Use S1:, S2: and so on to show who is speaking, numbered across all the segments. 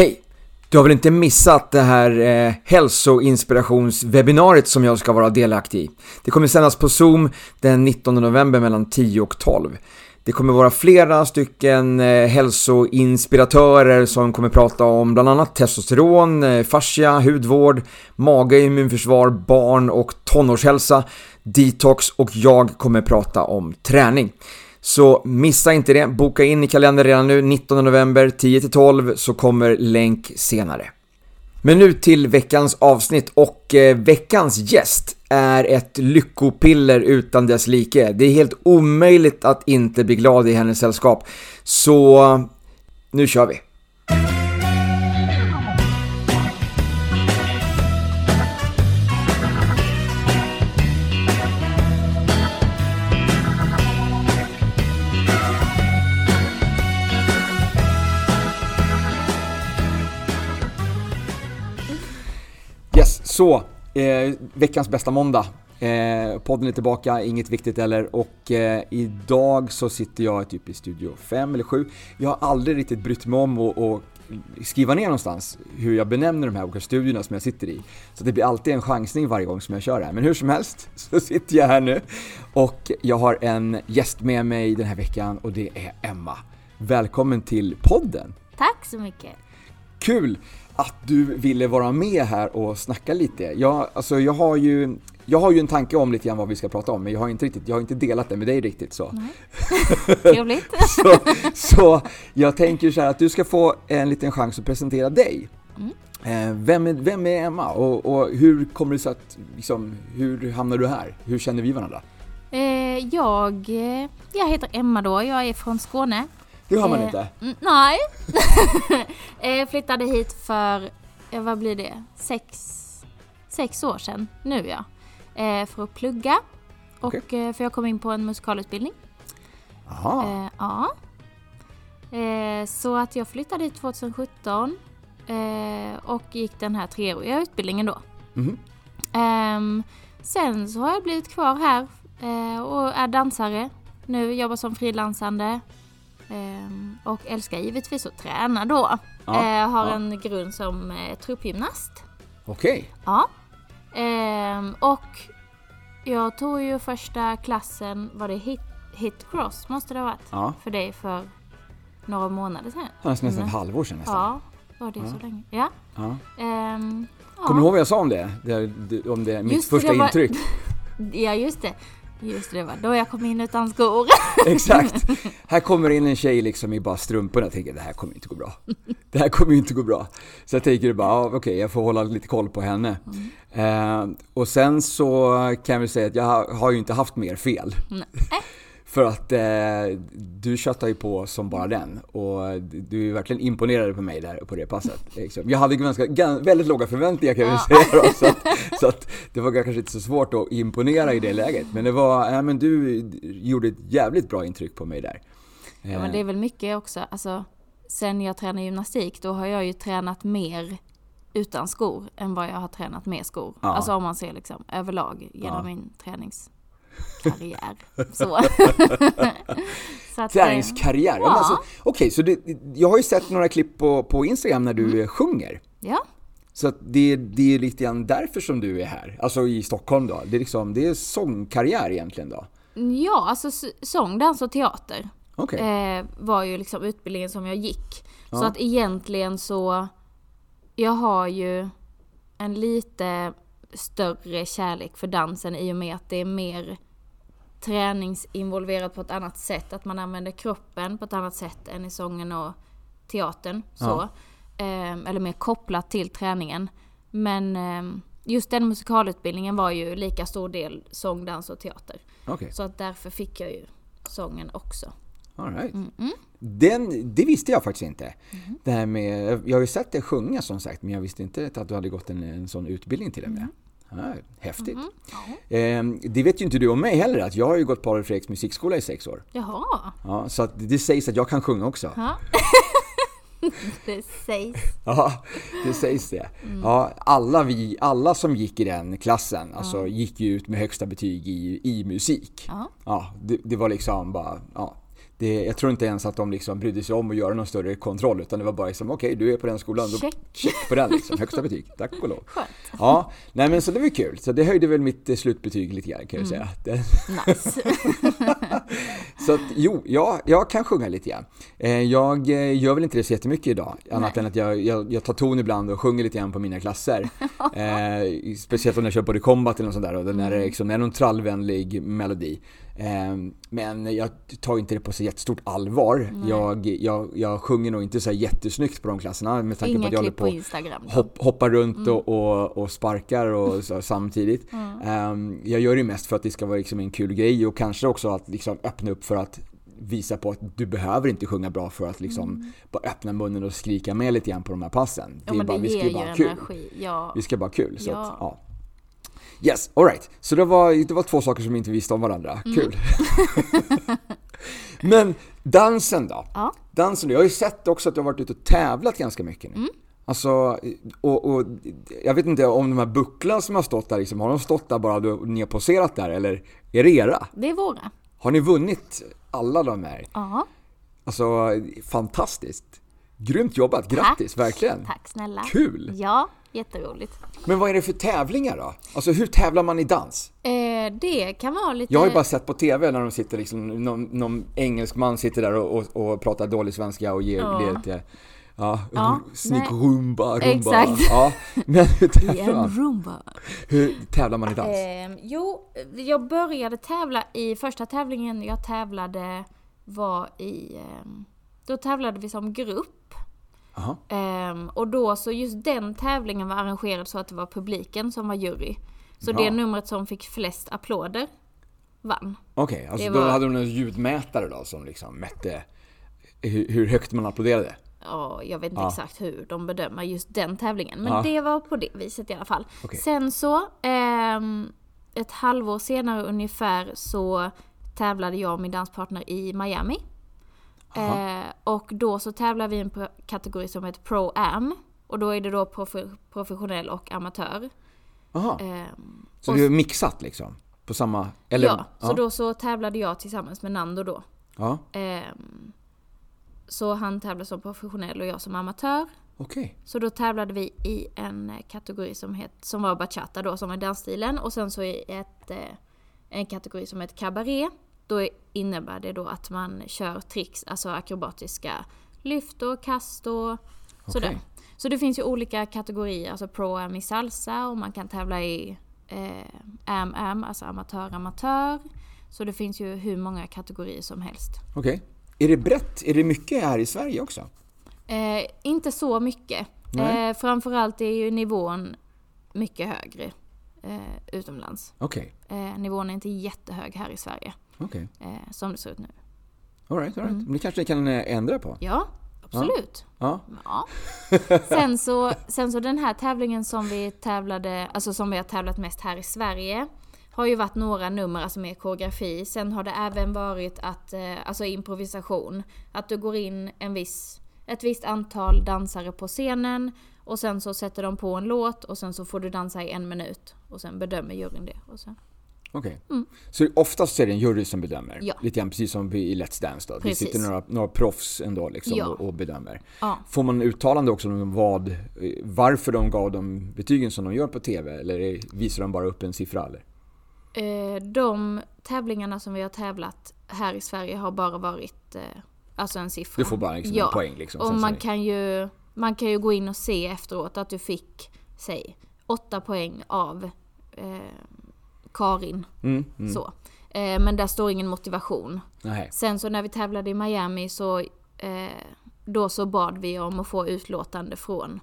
S1: Hej! Du har väl inte missat det här eh, hälsoinspirationswebbinariet som jag ska vara delaktig i? Det kommer sändas på Zoom den 19 november mellan 10 och 12. Det kommer vara flera stycken eh, hälsoinspiratörer som kommer prata om bland annat testosteron, eh, fascia, hudvård, mage, immunförsvar, barn och tonårshälsa, detox och jag kommer prata om träning. Så missa inte det, boka in i kalendern redan nu, 19 november 10-12 så kommer länk senare. Men nu till veckans avsnitt och eh, veckans gäst är ett lyckopiller utan dess like. Det är helt omöjligt att inte bli glad i hennes sällskap. Så nu kör vi! Så eh, veckans bästa måndag. Eh, podden är tillbaka, inget viktigt eller och eh, idag så sitter jag typ i studio 5 eller 7. Jag har aldrig riktigt brytt mig om att skriva ner någonstans hur jag benämner de här olika studierna som jag sitter i. Så det blir alltid en chansning varje gång som jag kör det här. Men hur som helst så sitter jag här nu och jag har en gäst med mig den här veckan och det är Emma. Välkommen till podden!
S2: Tack så mycket!
S1: Kul att du ville vara med här och snacka lite. Jag, alltså, jag, har ju, jag har ju en tanke om lite grann vad vi ska prata om, men jag har inte, riktigt, jag har inte delat det med dig riktigt så.
S2: Trevligt!
S1: så, så jag tänker så här att du ska få en liten chans att presentera dig. Mm. Eh, vem, är, vem är Emma och, och hur kommer det sig att, liksom, hur hamnar du här? Hur känner vi varandra?
S2: Eh, jag, jag heter Emma då, jag är från Skåne.
S1: Det har man inte?
S2: Mm, nej. eh, flyttade hit för, eh, vad blir det, sex, sex år sedan nu ja. Eh, för att plugga. Och okay. för jag kom in på en musikalutbildning.
S1: Aha.
S2: ja. så att jag flyttade hit 2017 och gick den här treåriga utbildningen då.
S1: Mm.
S2: Sen så har jag blivit kvar här och är dansare nu, jobbar som frilansande och älskar givetvis att träna då. Ja, ehm, har ja. en grund som eh, truppgymnast.
S1: Okej. Okay.
S2: Ja. Ehm, och jag tog ju första klassen, var det hit, hit cross måste det ha varit?
S1: Ja.
S2: För dig för några månader sedan.
S1: Ja, nästan ett mm. halvår sedan nästan.
S2: Ja, var det ja. så länge? Ja.
S1: ja.
S2: Um,
S1: Kommer du ihåg vad jag sa om det? det om det, mitt just första det, var... intryck?
S2: ja, just det. Just det, var då jag kom in utan skor.
S1: Exakt! Här kommer in en tjej liksom i bara strumporna och tänker det här kommer inte gå bra. Det här kommer inte gå bra. Så jag tänker bara, okej okay, jag får hålla lite koll på henne. Mm. Eh, och sen så kan väl säga att jag har ju inte haft mer fel.
S2: Nej.
S1: För att eh, du köttar ju på som bara den och du är verkligen imponerade på mig där på det passet. Liksom. Jag hade ganska, väldigt låga förväntningar kan jag ja. säga då, så, att, så att det var kanske inte så svårt att imponera i det läget. Men det var, ja men du gjorde ett jävligt bra intryck på mig där.
S2: Ja men det är väl mycket också, alltså sen jag tränade gymnastik då har jag ju tränat mer utan skor än vad jag har tränat med skor. Ja. Alltså om man ser liksom överlag genom ja. min tränings karriär. Så.
S1: så att, Träningskarriär? Ja. Alltså, Okej, okay, så det, jag har ju sett några klipp på, på Instagram när du mm. sjunger.
S2: Ja.
S1: Så det, det är lite grann därför som du är här, alltså i Stockholm då. Det är, liksom, det är sångkarriär egentligen då?
S2: Ja, alltså sång, dans och teater
S1: okay.
S2: eh, var ju liksom utbildningen som jag gick. Ja. Så att egentligen så, jag har ju en lite större kärlek för dansen i och med att det är mer träningsinvolverat på ett annat sätt. Att man använder kroppen på ett annat sätt än i sången och teatern. Så. Ja. Eh, eller mer kopplat till träningen. Men eh, just den musikalutbildningen var ju lika stor del sång, dans och teater.
S1: Okay.
S2: Så att därför fick jag ju sången också.
S1: All right.
S2: Mm -mm.
S1: Den, det visste jag faktiskt inte. Mm. Det här med, jag har ju sett dig sjunga som sagt, men jag visste inte att du hade gått en, en sån utbildning till och med. Häftigt.
S2: Mm.
S1: Eh, det vet ju inte du om mig heller, att jag har ju gått på Adolf Fredriks musikskola i sex år.
S2: Jaha.
S1: Ja, så att det sägs att jag kan sjunga också.
S2: Ja. det sägs.
S1: Ja, det sägs det. Mm. Ja, alla, vi, alla som gick i den klassen alltså, ja. gick ju ut med högsta betyg i, i musik.
S2: Ja.
S1: Ja, det, det var liksom bara, ja, det, jag tror inte ens att de liksom brydde sig om att göra någon större kontroll utan det var bara liksom okej okay, du är på den skolan,
S2: Check.
S1: check på den liksom, högsta betyg, tack och lov.
S2: Skönt.
S1: Ja, nej men så det var kul, så det höjde väl mitt eh, slutbetyg lite grann kan jag säga. Det,
S2: Nice.
S1: så att jo, jag, jag kan sjunga lite grann. Eh, Jag eh, gör väl inte det så jättemycket idag, annat
S2: Nej.
S1: än att jag, jag, jag tar ton ibland och sjunger lite grann på mina klasser. eh, speciellt om jag kör Body Combat eller något sånt där och den är liksom, är någon trallvänlig melodi. Eh, men jag tar inte det på så jättestort allvar. Jag, jag, jag sjunger nog inte så jättesnyggt på de klasserna med tanke på
S2: Inga
S1: att jag håller
S2: på
S1: på
S2: Instagram.
S1: hopp, hoppar runt och, och, och sparkar och så, samtidigt. Ehm, jag gör det mest för att det ska vara liksom en kul grej och kanske också att liksom öppna upp för att visa på att du behöver inte sjunga bra för att liksom bara öppna munnen och skrika med lite grann på de här passen.
S2: Ja, men
S1: bara,
S2: det
S1: vi ska ju bara ha kul.
S2: energi. Ja.
S1: Vi ska bara ha kul. Så
S2: Ja.
S1: att, ja. Yes, alright. Så det var, det var två saker som vi inte visste om varandra.
S2: Mm.
S1: Kul. Men dansen då?
S2: Ja.
S1: Dansen då? Jag har ju sett också att du har varit ute och tävlat ganska mycket nu.
S2: Mm.
S1: Alltså, och, och jag vet inte om de här bucklan som har stått där, liksom, har de stått där bara och ni har poserat där eller är det era?
S2: Det är våra.
S1: Har ni vunnit alla de här?
S2: Ja.
S1: Alltså, fantastiskt! Grymt jobbat, grattis,
S2: Tack.
S1: verkligen!
S2: Tack snälla.
S1: Kul!
S2: Ja, jätteroligt.
S1: Men vad är det för tävlingar då? Alltså hur tävlar man i dans?
S2: Eh, det kan vara lite...
S1: Jag har ju bara sett på TV när de sitter liksom, någon, någon engelsk man sitter där och, och, och pratar dålig svenska och ger,
S2: Ja.
S1: ger lite, ja,
S2: Ja,
S1: snick rumba, rumba.
S2: Exakt.
S1: Ja, men hur tävlar man?
S2: rumba.
S1: Hur tävlar man i dans?
S2: Eh, jo, jag började tävla i första tävlingen jag tävlade var i... ehm, då tävlade vi som grupp. Ehm, och då så just den tävlingen var arrangerad så att det var publiken som var jury. Så
S1: Ja.
S2: det numret som fick flest applåder vann.
S1: okej. alltså
S2: Det
S1: då
S2: var-
S1: hade de en ljudmätare då som liksom mätte hur, hur högt man applåderade?
S2: Ja, jag vet inte
S1: Ja.
S2: exakt hur de bedömer just den tävlingen. Men
S1: Ja.
S2: det var på det viset i alla fall.
S1: Okej.
S2: Sen så, ehm, ett halvår senare ungefär så tävlade jag och min danspartner i Miami. Eh, och då så tävlar vi i en kategori som heter Pro Am. Och då är det då prof- professionell och amatör.
S1: Jaha,
S2: Ehm,
S1: så det är mixat liksom? På samma, eller?
S2: ja, så då så tävlade jag tillsammans med Nando då.
S1: Ja,
S2: Ehm, så han tävlade som professionell och jag som amatör.
S1: okej.
S2: Så då tävlade vi i en eh, kategori som, het, som var bachata då, som är dansstilen. Och sen så i ett, eh, en kategori som heter cabaret. Då innebär det då att man kör tricks, alltså akrobatiska lyft och kast och sådär. Så det finns ju olika kategorier, alltså pro-am i salsa och man kan tävla i eh, am-am, alltså amatör-amatör. Så det finns ju hur många kategorier som helst.
S1: Okej. Är det brett? Är det mycket här i Sverige också?
S2: Eh, inte så mycket. Eh, framförallt är ju nivån mycket högre eh, utomlands.
S1: Okej,
S2: Eh, nivån är inte jättehög här i Sverige,
S1: okej.
S2: eh, som det ser ut nu.
S1: Alright, alright.
S2: Mm.
S1: Men det kanske ni kan eh, ändra på?
S2: Ja, absolut.
S1: Ja.
S2: Ja. Sen, så, sen så den här tävlingen som vi tävlade, alltså som vi har tävlat mest här i Sverige, har ju varit några nummer, alltså med koreografi. Sen har det även varit att, eh, alltså improvisation. Att du går in en viss, ett visst antal dansare på scenen och sen så sätter de på en låt och sen så får du dansa i en minut. Och sen bedömer juryn det. Och sen.
S1: Okej. Så oftast är det en jury som bedömer?
S2: Mm. Ja.
S1: Lite grann precis som i Let's Dance då?
S2: Precis.
S1: Det sitter några, några proffs ändå liksom
S2: Ja.
S1: och, och bedömer.
S2: Ja.
S1: Får man uttalande också om vad, varför de gav de betygen som de gör på TV? Eller visar de bara upp en siffra? Eller?
S2: Eh, de tävlingarna som vi har tävlat här i Sverige har bara varit eh, alltså en siffra.
S1: Du får bara liksom en poäng liksom.
S2: Och man kan, ju, man kan ju gå in och se efteråt att du fick, säg, åtta poäng av eh, Karin.
S1: Mm, mm.
S2: Så. Eh, men där står ingen motivation.
S1: Nej.
S2: Sen så när vi tävlade i Miami så eh, då så bad vi om att få utlåtande från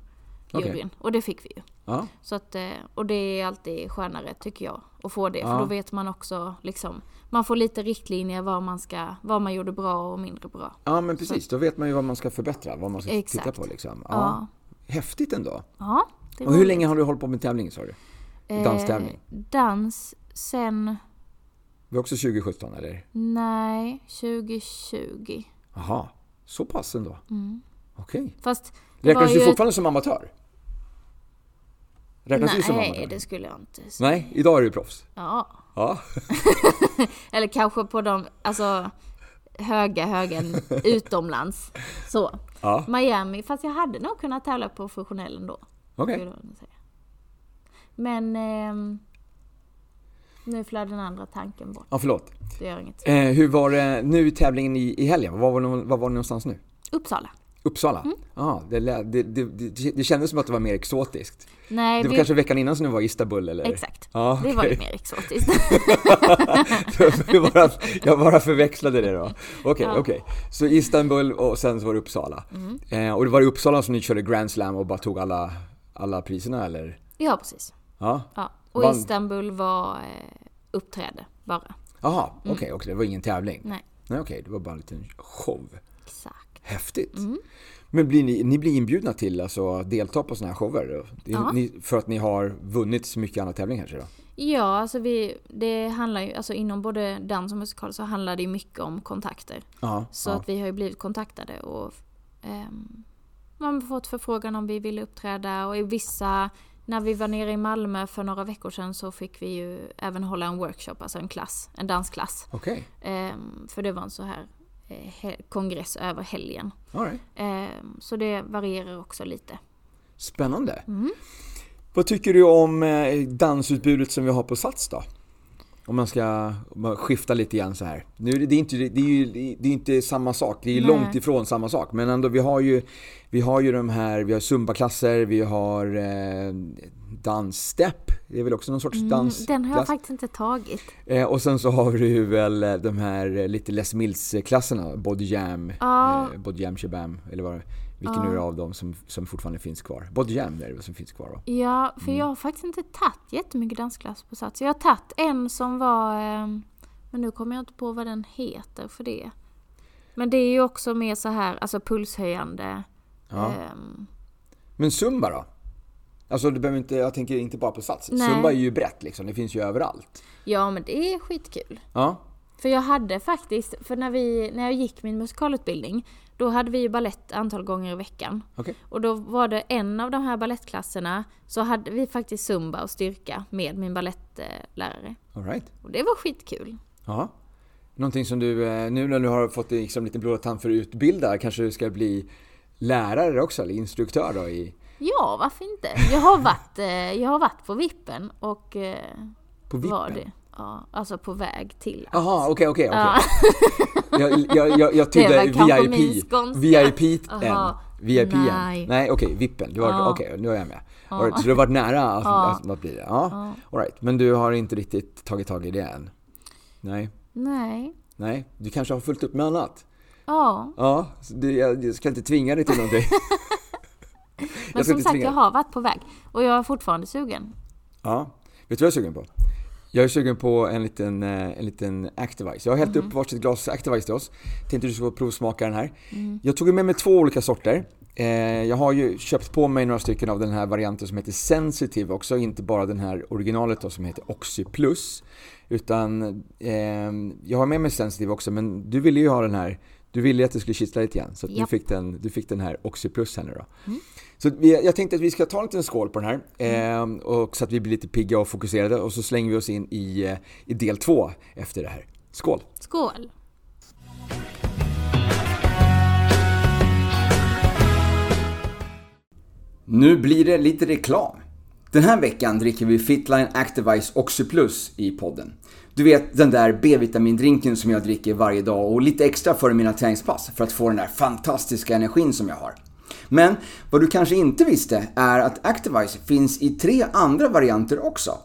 S2: juryn. Och det fick vi ju.
S1: Ja,
S2: Så att, eh, och det är alltid skönare tycker jag att få det.
S1: Ja.
S2: För då vet man också liksom, man får lite riktlinjer vad man ska, vad man gjorde bra och mindre bra.
S1: ja men precis. Då vet man ju vad man ska förbättra, vad man ska
S2: Exakt.
S1: titta på liksom. Ja.
S2: Ja.
S1: Häftigt ändå.
S2: Ja,
S1: Och hur länge har du hållit på med tävling sa du? Danstävling?
S2: Eh, dans sen,
S1: Det var också 2017 eller?
S2: nej, 2020.
S1: Jaha, så pass ändå?
S2: Mm.
S1: Okej.
S2: Fast var
S1: Räknas du fortfarande som amatör? Räknas du som
S2: Nej,
S1: amatör?
S2: det skulle jag inte säga.
S1: Nej, idag är du proffs.
S2: Ja.
S1: Ja.
S2: Eller kanske på de, alltså höga högen utomlands. Så.
S1: Ja.
S2: Miami, fast jag hade nog kunnat tävla på professionell ändå.
S1: Okej.
S2: säga. Men ehm, nu flög den andra tanken bort.
S1: Ja, förlåt.
S2: Det gör inget.
S1: Eh, hur var det nu i tävlingen i, i helgen? Var var, ni, var var ni någonstans nu?
S2: Uppsala.
S1: Uppsala?
S2: Mm.
S1: Ja, det, det, det, det, det kändes som att det var mer exotiskt.
S2: Nej,
S1: Det var
S2: vi,
S1: kanske veckan innan som du var Istanbul eller?
S2: exakt.
S1: Ja,
S2: Det var ju mer exotiskt.
S1: jag, bara, jag bara förväxlade det då. Okej,
S2: Ja.
S1: okej. Så Istanbul och sen så var det Uppsala.
S2: Mm.
S1: Eh, och det var i Uppsala som ni körde Grand Slam och bara tog alla, alla priserna eller?
S2: ja, precis.
S1: Ja.
S2: Ja. Och
S1: Vann-
S2: Istanbul var eh, uppträde bara.
S1: Jaha, okej, okej. Det var ingen tävling?
S2: Nej,
S1: Nej, okej. Det var bara en liten show.
S2: exakt.
S1: Häftigt.
S2: Mm.
S1: Men blir ni, ni blir inbjudna till alltså, att delta på sådana här shower?
S2: Ja.
S1: ni, för att ni har vunnit så mycket andra tävlingar kanske då?
S2: Ja, alltså vi, det handlar ju, alltså inom både dans och musikal så handlar det mycket om kontakter.
S1: Ja.
S2: Så
S1: ja.
S2: att vi har ju blivit kontaktade och ehm, man har fått förfrågan om vi ville uppträda och i vissa, när vi var nere i Malmö för några veckor sedan så fick vi ju även hålla en workshop, alltså en klass, en dansklass.
S1: Okej,
S2: Ehm, för det var en så här eh, kongress över helgen.
S1: all right.
S2: Ehm, så det varierar också lite.
S1: Spännande.
S2: Mm.
S1: Vad tycker du om eh, dansutbudet som vi har på Sats då? Om man ska skifta lite grann så här. Nu, är det, det, är inte, det, är ju, det är inte samma sak, det är
S2: Nej.
S1: långt ifrån samma sak. Men ändå, vi har ju, vi har ju de här, vi har zumba-klasser, vi har eh, dansstep. Det är väl också någon sorts
S2: Mm,
S1: dansklass.
S2: den har jag faktiskt inte tagit.
S1: Eh, och sen så har du väl eh, de här eh, lite Les Mills-klasserna, Body Jam,
S2: Ja.
S1: eh, Body Jam Shabam, eller vad, vilken
S2: Ja.
S1: av dem som, som fortfarande finns kvar? Body Jam är det som finns kvar va?
S2: Ja, för
S1: Mm.
S2: jag har faktiskt inte tagit jättemycket dansklass på Sats. Jag har tagit en som var, ehm, men nu kommer jag inte på vad den heter för det. Men det är ju också mer så här, alltså pulshöjande.
S1: Ja.
S2: ehm,
S1: Men Zumba då? Alltså du behöver inte, jag tänker inte bara på Sats.
S2: Nej.
S1: Zumba är ju brett liksom, det finns ju överallt.
S2: ja, men det är skitkul.
S1: Ja,
S2: För jag hade faktiskt, för när, vi, när jag gick min musikalutbildning, då hade vi ju ballett antal gånger i veckan.
S1: okej.
S2: Och då var det en av de här ballettklasserna, så hade vi faktiskt zumba och styrka med min ballettlärare.
S1: All right.
S2: Och det var skitkul.
S1: Ja. Någonting som du, eh, nu när du har fått liksom lite blodad tand för att utbilda, kanske du ska bli lärare också, eller instruktör då i,
S2: Ja, varför inte? Jag har varit, eh, jag har varit på vippen och eh,
S1: på Vippen?
S2: var det. Ja, alltså på väg till
S1: Jaha, okej, okej, okej.
S2: Ja.
S1: Jag, jag, jag, jag
S2: min
S1: VIP. VIP än. VIP än.
S2: Nej.
S1: Nej, okej, vippen. Du var,
S2: Ja.
S1: Okej, nu är jag med.
S2: Ja.
S1: Right, så du har varit nära att,
S2: Ja.
S1: att, att bli det? Ja.
S2: Ja.
S1: All right. Men du har inte riktigt tagit tag i det än? Nej.
S2: Nej.
S1: Nej, du kanske har fullt upp med annat?
S2: Ja,
S1: Ja, det, jag, jag ska inte tvinga dig till någonting.
S2: men som sagt jag har varit på väg. Och jag är fortfarande sugen.
S1: Ja. Vet du vad jag är sugen på? Jag är sugen på en liten, eh, en liten Activise. Jag har hällt upp varsitt glas Activise till oss. Tänkte du skulle provsmaka den här. Jag tog med mig två olika sorter. Eh, Jag har ju köpt på mig några stycken av den här varianten som heter Sensitive också, inte bara den här originalet då som heter Oxy Plus. Utan eh, jag har med mig Sensitive också, men du ville ju ha den här du ville ju att det skulle kittla lite grann, så att du, fick den, du fick den här Oxy Plus här nu då. Så vi, jag tänkte att vi ska ta en liten skål på den här, eh, och så att vi blir lite pigga och fokuserade och så slänger vi oss in i, eh, i del två efter det här. Skål!
S2: Skål!
S1: Nu blir det lite reklam. Den här veckan dricker vi Fitline Activise Oxy Plus i podden. Du vet den där B-vitamindrinken som jag dricker varje dag och lite extra före mina träningspass för att få den där fantastiska energin som jag har. Men vad du kanske inte visste är att Activise finns i tre andra varianter också.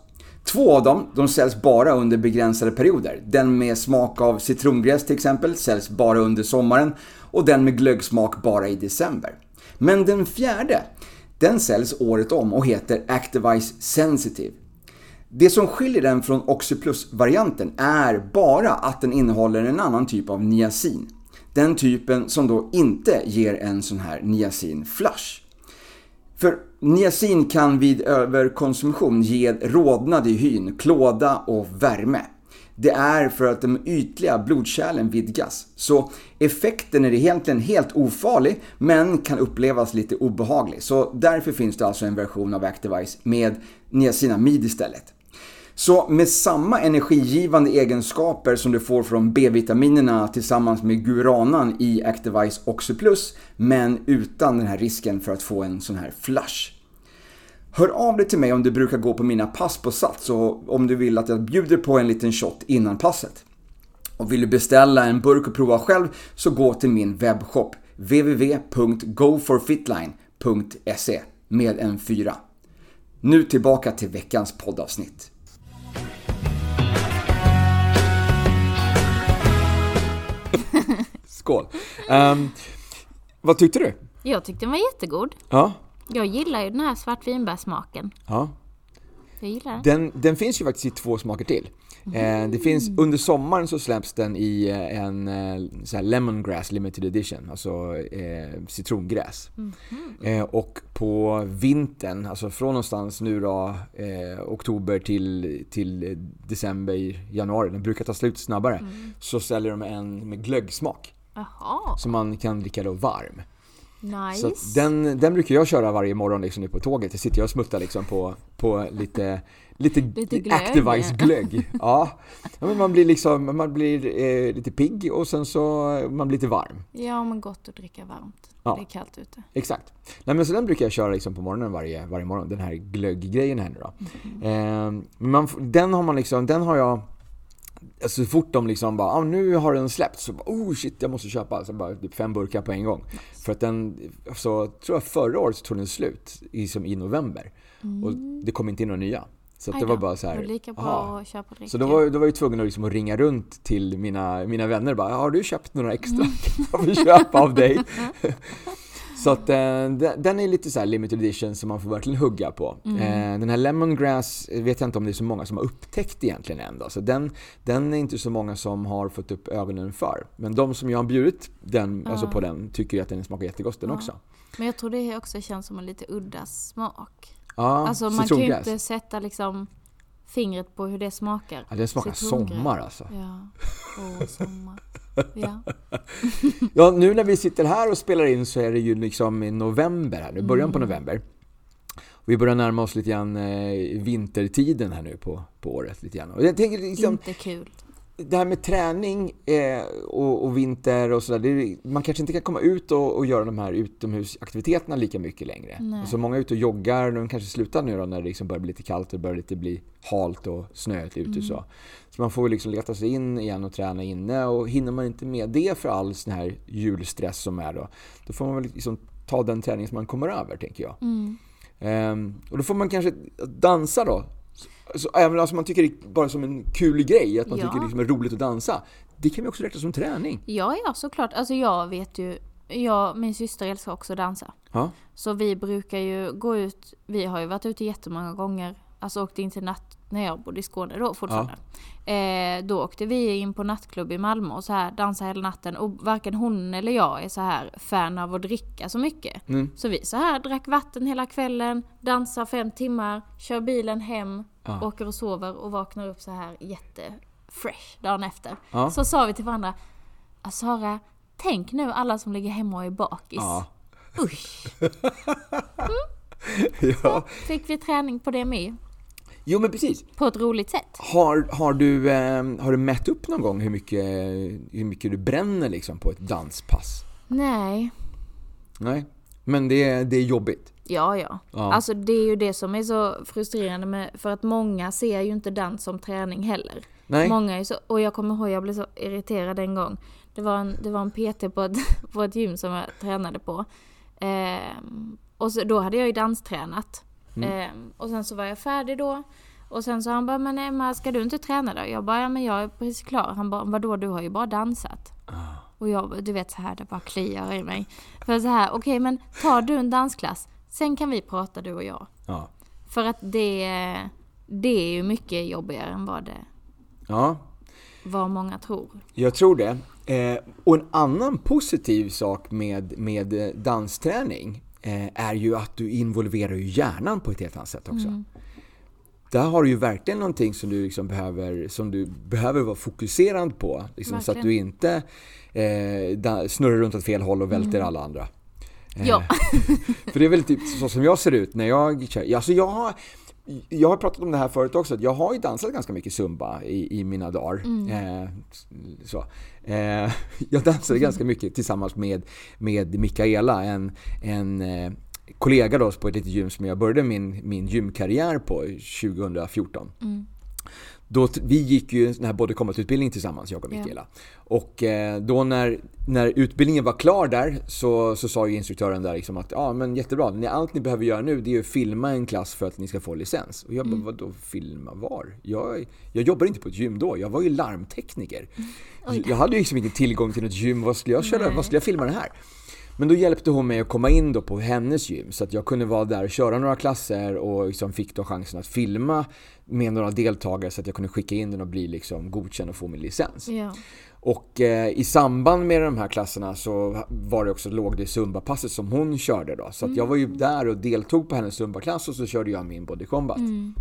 S1: Två av dem de säljs bara under begränsade perioder. Den med smak av citrongräs till exempel säljs bara under sommaren och den med glöggsmak bara i december. Men den fjärde, den säljs året om och heter Activise Sensitive. Det som skiljer den från Oxyplus-varianten är bara att den innehåller en annan typ av niacin. Den typen som då inte ger en sån här niacin-flush. För niacin kan vid överkonsumtion ge rodnad i hyn, klåda och värme. Det är för att de ytliga blodkärlen vidgas. Så effekten är egentligen helt ofarlig men kan upplevas lite obehaglig. Så därför finns det alltså en version av Activise med niacinamid istället. Så med samma energigivande egenskaper som du får från B-vitaminerna tillsammans med Guranan i Activise Oxy Plus, men utan den här risken för att få en sån här flush. Hör av dig till mig om du brukar gå på mina pass på Sats och om du vill att jag bjuder på en liten shot innan passet. Och vill du beställa en burk och prova själv så gå till min webbshop www.goforfitline.se med en fyra. Nu tillbaka till veckans poddavsnitt. Skål! Um, vad tyckte du?
S2: Jag tyckte den var jättegod.
S1: Ja.
S2: Jag gillar ju den här svartvinbärsmaken.
S1: ja.
S2: Jag gillar den.
S1: Den, den finns ju faktiskt i två smaker till. Eh, det finns, under sommaren så släpps den i eh, en eh, så här lemongrass limited edition, alltså eh, citrongräs. Eh, och på vintern, alltså från någonstans nu då, eh, oktober till, till december, januari, den brukar ta slut snabbare, så säljer de en med glöggsmak.
S2: Jaha,
S1: Som man kan dricka då varm.
S2: Nice.
S1: Så den, den brukar jag köra varje morgon liksom nu på tåget. Jag sitter jag och smuttar liksom på, på lite, lite,
S2: Lite glögg.
S1: Activise glögg. Ja. ja men man blir liksom, man blir eh, lite pigg och sen så man blir lite varm.
S2: Ja, men gott att dricka varmt.
S1: Ja.
S2: Det är kallt ute.
S1: Exakt. Nej men så den brukar jag köra liksom på morgonen varje, varje morgon, den här glögggrejen här nu då. Eh, men man, den har man liksom, den har jag Alltså så fort de liksom bara, ah, nu har den släppt så bara, oh shit jag måste köpa. Så bara typ fem burkar på en gång. För att den, så tror jag förra året så tog den slut i, som i november. Och det kom inte in några nya. Så det var bara så här,
S2: lika bra
S1: aha.
S2: att köpa.
S1: Så då var, då var jag tvungen att, liksom att ringa runt till mina, mina vänner och bara, har du köpt några extra? Jag vill köpa av dig. Så att eh, den är lite så här limited edition som man får verkligen hugga på. Eh, den här lemongrass vet jag inte om det är så många som har upptäckt egentligen än då. Så den, den är inte så många som har fått upp ögonen för. Men de som jag har bjudit den, alltså på den tycker ju att den smakar jättegott den också.
S2: Men jag tror det också känns som en lite udda smak.
S1: Ja,
S2: alltså man kan ju inte sätta liksom fingret på hur det smakar.
S1: Ja, den smakar sommar alltså.
S2: Ja, åh sommar. Ja.
S1: Ja, nu när vi sitter här och spelar in så är det ju liksom i november här nu, början på november. Vi börjar närma oss lite grann eh, vintertiden här nu på, på året lite grann. Och jag tänker liksom,
S2: Inte kul.
S1: Det här med träning eh, och, och vinter och sådär, man kanske inte kan komma ut och, och göra de här utomhusaktiviteterna lika mycket längre.
S2: Nej.
S1: Alltså många är ute och joggar, de kanske slutar nu då när det liksom börjar bli lite kallt och det börjar lite bli halt och snöigt ute och så. Så man får liksom leta sig in igen och träna inne och hinner man inte med det för all sån här julstress som är då, då får man väl liksom ta den träning som man kommer över tänker jag.
S2: Mm.
S1: Ehm, och då får man kanske dansa då. Så, även alltså man tycker det bara som en kul grej, att man
S2: Ja.
S1: tycker det liksom är roligt att dansa. Det kan vi också räkna som träning.
S2: Ja, ja såklart. Alltså jag vet ju, jag, min syster älskar också att dansa.
S1: Ja,
S2: Så vi brukar ju gå ut, vi har ju varit ute jättemånga gånger, alltså åkt in till natt, när jag bodde i Skåne då fortfarande. Eh, då åkte vi in på nattklubb i Malmö och så här dansade hela natten och varken hon eller jag är så här fan av att dricka så mycket.
S1: Mm.
S2: Så vi så här drack vatten hela kvällen, dansar fem timmar, kör bilen hem,
S1: Ja.
S2: åker och sover och vaknar upp så här jättefresh dagen efter.
S1: Ja.
S2: Så sa vi till varandra, "Ah, Sara, tänk nu alla som ligger hemma och är bakis.
S1: ja.
S2: Usch!
S1: ja.
S2: Fick vi träning på det med.
S1: Jo men precis.
S2: På ett roligt sätt.
S1: Har, har, du, eh, har du mätt upp någon gång hur mycket, hur mycket du bränner liksom på ett danspass?
S2: Nej.
S1: Nej. Men det, är- det är jobbigt.
S2: Ja, ja,
S1: Ja.
S2: Alltså det är ju det som är så frustrerande med, för att många ser ju inte dans som träning heller.
S1: Nej.
S2: Många är så, och jag kommer ihåg, jag blev så irriterad en gång. Det var en, det var en PT på ett, på ett gym som jag tränade på. Ehm, och så, då hade jag ju danstränat.
S1: Mm.
S2: Ehm, och sen så var jag färdig då. Och sen så han bara, men Emma ska du inte träna då? Jag bara, ja men jag är precis klar. Han bara, vadå du har ju bara dansat.
S1: Ah.
S2: Och jag, du vet så här, det bara kliar i mig. För så här, okej men tar du en dansklass, sen kan vi prata du och jag.
S1: Ja.
S2: För att det, det är ju mycket jobbigare än vad det,
S1: ja,
S2: vad många tror.
S1: jag tror det. Eh, och en annan positiv sak med, med eh, dansträning eh, är ju att du involverar ju hjärnan på ett helt annat sätt också. Där har du ju verkligen någonting som du, liksom behöver, som du behöver vara fokuserad på. Liksom, så att du inte eh, snurrar runt åt fel håll och välter alla andra. Eh,
S2: Ja.
S1: För det är väl typ så som jag ser ut när jag kör. Alltså jag har, jag har pratat om det här förut också, jag har ju dansat ganska mycket zumba i, i mina dagar.
S2: Mm.
S1: Eh, så. Eh, jag dansade ganska mycket tillsammans med, med Mikaela, en, en eh, kollega då på ett litet gym som jag började min, min gymkarriär på 2014.
S2: Mm.
S1: Då, vi gick ju den här body combat-utbildningen tillsammans, jag och Mikaela. Och eh, då när, när utbildningen var klar där så, så sa ju instruktören där liksom att ja men jättebra, allt ni behöver göra nu det är att filma en klass för att ni ska få licens. Och jag bara, mm. vadå filma var? Jag, jag jobbade inte på ett gym då, jag var ju larmtekniker. Mm. Jag hade ju liksom ingen tillgång till något gym, vad skulle jag köra, vad skulle jag filma det här? Men då hjälpte hon mig att komma in då på hennes gym så att jag kunde vara där och köra några klasser och liksom fick då chansen att filma med några deltagare så att jag kunde skicka in den och bli liksom godkänd och få min licens.
S2: Ja.
S1: Och eh, i samband med de här klasserna så var det också låg det Zumba-passet som hon körde då. Så att jag var ju där och deltog på hennes Zumba-klass och så körde jag min Body Combat. Mm.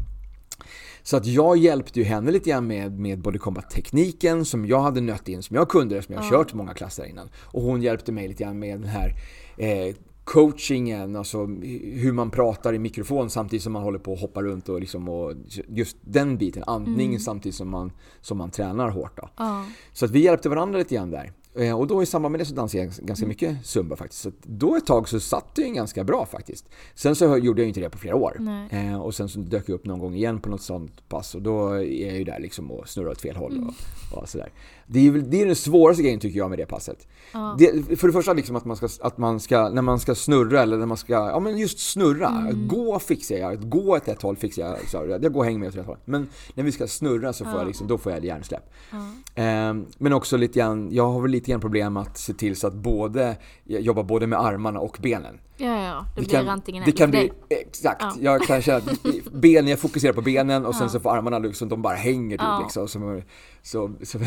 S1: Så att jag hjälpte ju henne lite grann med, med Body Combat-tekniken som jag hade nött in, som jag kunde eftersom jag ja. kört många klasser innan. Och hon hjälpte mig lite grann med den här eh, coachingen, alltså hur man pratar i mikrofon samtidigt som man håller på att hoppa runt och, liksom och just den biten, andning mm. samtidigt som man, som man tränar hårt. Då.
S2: Ja.
S1: Så att vi hjälpte varandra lite grann där. Eh, och då i samband med det så dansade jag ganska mycket zumba faktiskt. Så då ett tag så satt det ganska bra faktiskt. Sen så gjorde jag inte det på flera år. Eh, och sen så dök jag upp någon gång igen på något sånt pass och då är jag ju där liksom och snurrar åt fel håll och, mm. och sådär. Det är, det är den svåraste grejen tycker jag med det passet.
S2: Ja.
S1: Det, för det första liksom att man, ska, att man ska, när man ska snurra eller när man ska, ja men just snurra. Mm. Gå fixar jag, gå åt ett håll fixar jag. Så jag går och hänger med åt rätt håll. Men när vi ska snurra så får ja. jag liksom, då får jag hjärnsläpp.
S2: Ja.
S1: Eh, men också lite grann, jag har väl lite grann problem att se till så att både, jag jobbar både med armarna och benen.
S2: Ja, ja, det,
S1: det
S2: blir
S1: kan,
S2: antingen
S1: Det kan bli, exakt. Ja. Jag kan känna att ben, jag fokuserar på benen och sen så får armarna liksom, de bara hänger typ liksom. Så, så, så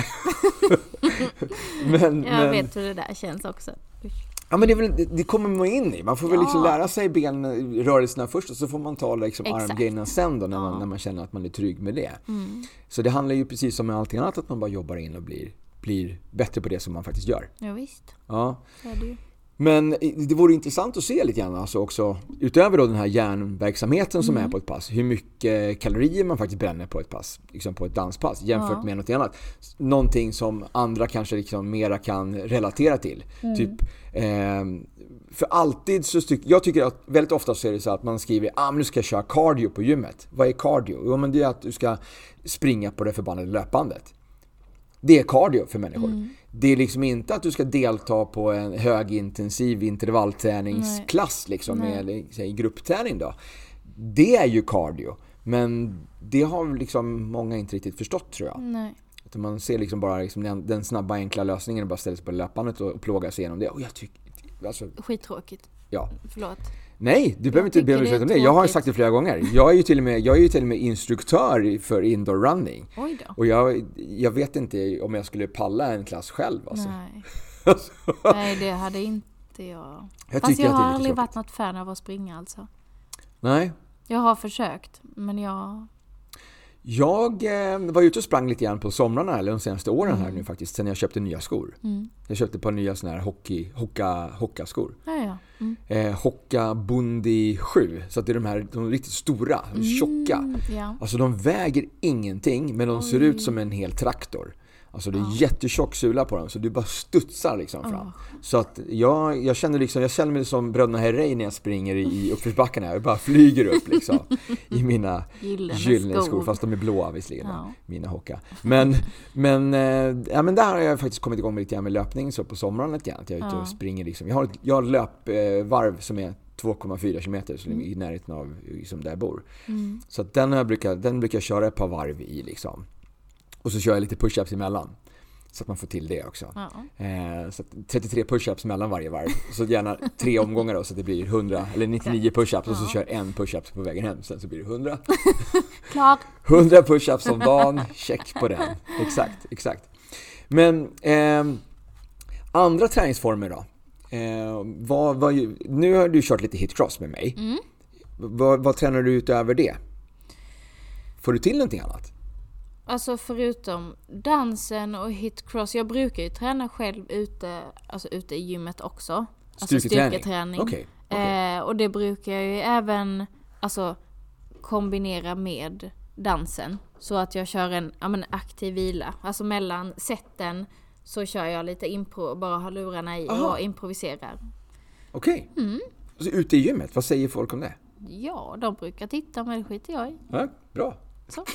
S2: men, jag men, vet hur det där känns också.
S1: Ja men det, väl, det, kommer man in i. Man får väl liksom lära sig benrörelserna först och så får man ta liksom armgrejerna sen då när, man, när man känner att man är trygg med det.
S2: Mm.
S1: Så det handlar ju precis som med allting annat att man bara jobbar in och blir, blir bättre på det som man faktiskt gör.
S2: Ja, visst.
S1: Ja.
S2: Så är det ju.
S1: Men det vore intressant att se lite grann alltså också, utöver då den här hjärnverksamheten som mm. är på ett pass, hur mycket kalorier man faktiskt bränner på ett pass, liksom på ett danspass jämfört ja. med något annat. Någonting som andra kanske liksom mera kan relatera till. Mm. Typ, eh, för alltid så tycker jag tycker att väldigt ofta så är det så att man skriver ah, men nu ska jag köra cardio på gymmet. Vad är cardio? Jo men det är att du ska springa på det förbannade löpbandet. Det är cardio för människor. Mm. Det är liksom inte att du ska delta på en högintensiv intervallträningsklass liksom, med säg, gruppträning då. Det är ju cardio. Men det har liksom många inte riktigt förstått tror jag.
S2: Nej.
S1: Utan man ser liksom bara liksom den, den snabba enkla lösningen och bara ställa sig på löpbandet och plåga sig igenom det. Och jag tycker... Alltså,
S2: Skittråkigt.
S1: Ja.
S2: Förlåt.
S1: Nej, du behöver inte be om ursäkt om det. Jag har sagt det flera gånger. Jag är ju till och med, jag är ju till och med instruktör för indoor running.
S2: Oj då.
S1: Och jag, jag vet inte om jag skulle palla en klass själv alltså.
S2: Nej. Nej, det hade inte jag. jag Fast jag har aldrig varit något fan av att springa alltså.
S1: Nej.
S2: Jag har försökt, men jag
S1: jag eh, var ute och sprang lite grann på somrarna, eller de senaste åren här mm. nu faktiskt, sen jag köpte nya skor.
S2: Mm.
S1: Jag köpte ett par nya såna här hockey, hocka, hocka-skor.
S2: Ja, ja. Mm.
S1: Eh, hocka Bundi 7, så att det är de här de är riktigt stora, tjocka.
S2: Mm, ja.
S1: Alltså de väger ingenting, men de Oj. ser ut som en hel traktor. Alltså det är ja. jättetjock sula på dem så du bara studsar liksom fram. Oh. Så att jag, jag känner liksom, jag känner mig som bröderna Herrey när jag springer i uppförsbackarna. Jag bara flyger upp liksom i mina gyllene skor. Fast de är blåa visserligen, ja. mina Hocka. Men, men, eh, ja, men där har jag faktiskt kommit igång med lite grann med löpning så på sommaren lite grann. Jag är ute och springer liksom. Jag har, jag har löpvarv som är 2,4 km så mm. i närheten av liksom där jag bor.
S2: Mm.
S1: Så den, jag brukar, den brukar jag köra ett par varv i liksom. Och så kör jag lite push-ups emellan. Så att man får till det också.
S2: Ja.
S1: Eh, så 33 push-ups mellan varje varv. Så gärna tre omgångar då så att det blir 100 eller 99 push-ups och så kör en push-ups på vägen hem. Sen så blir det 100.
S2: Klar.
S1: 100 push-ups om dagen. Check på den. Exakt, exakt. Men eh, andra träningsformer då? Eh, vad, vad, nu har du kört lite hitcross med mig.
S2: Mm.
S1: Vad, vad tränar du utöver det? Får du till någonting annat?
S2: Alltså förutom dansen och hitcross. Jag brukar ju träna själv ute, alltså ute i gymmet också. Alltså
S1: styrketräning? Okay, okay.
S2: Eh, och det brukar jag ju även, alltså kombinera med dansen. Så att jag kör en ja, men aktiv vila. Alltså mellan sätten så kör jag lite impro, bara har lurarna i
S1: Aha.
S2: och improviserar.
S1: Okej.
S2: Mm.
S1: Så ute i gymmet, vad säger folk om det?
S2: Ja, de brukar titta men det skiter jag i.
S1: Ja, bra.
S2: Så.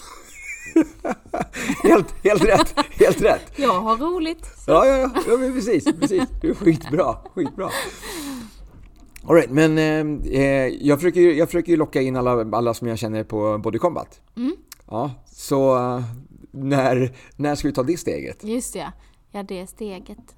S1: Helt, helt rätt, helt rätt.
S2: Jag har roligt.
S1: Ja, ja, ja, ja men precis, precis. Det är skitbra, skitbra. All right, men eh, eh, jag, försöker, jag försöker locka in alla, alla som jag känner på Body Combat.
S2: Mm.
S1: Ja, så eh, när, när ska vi ta det steget?
S2: Just det, ja det steget.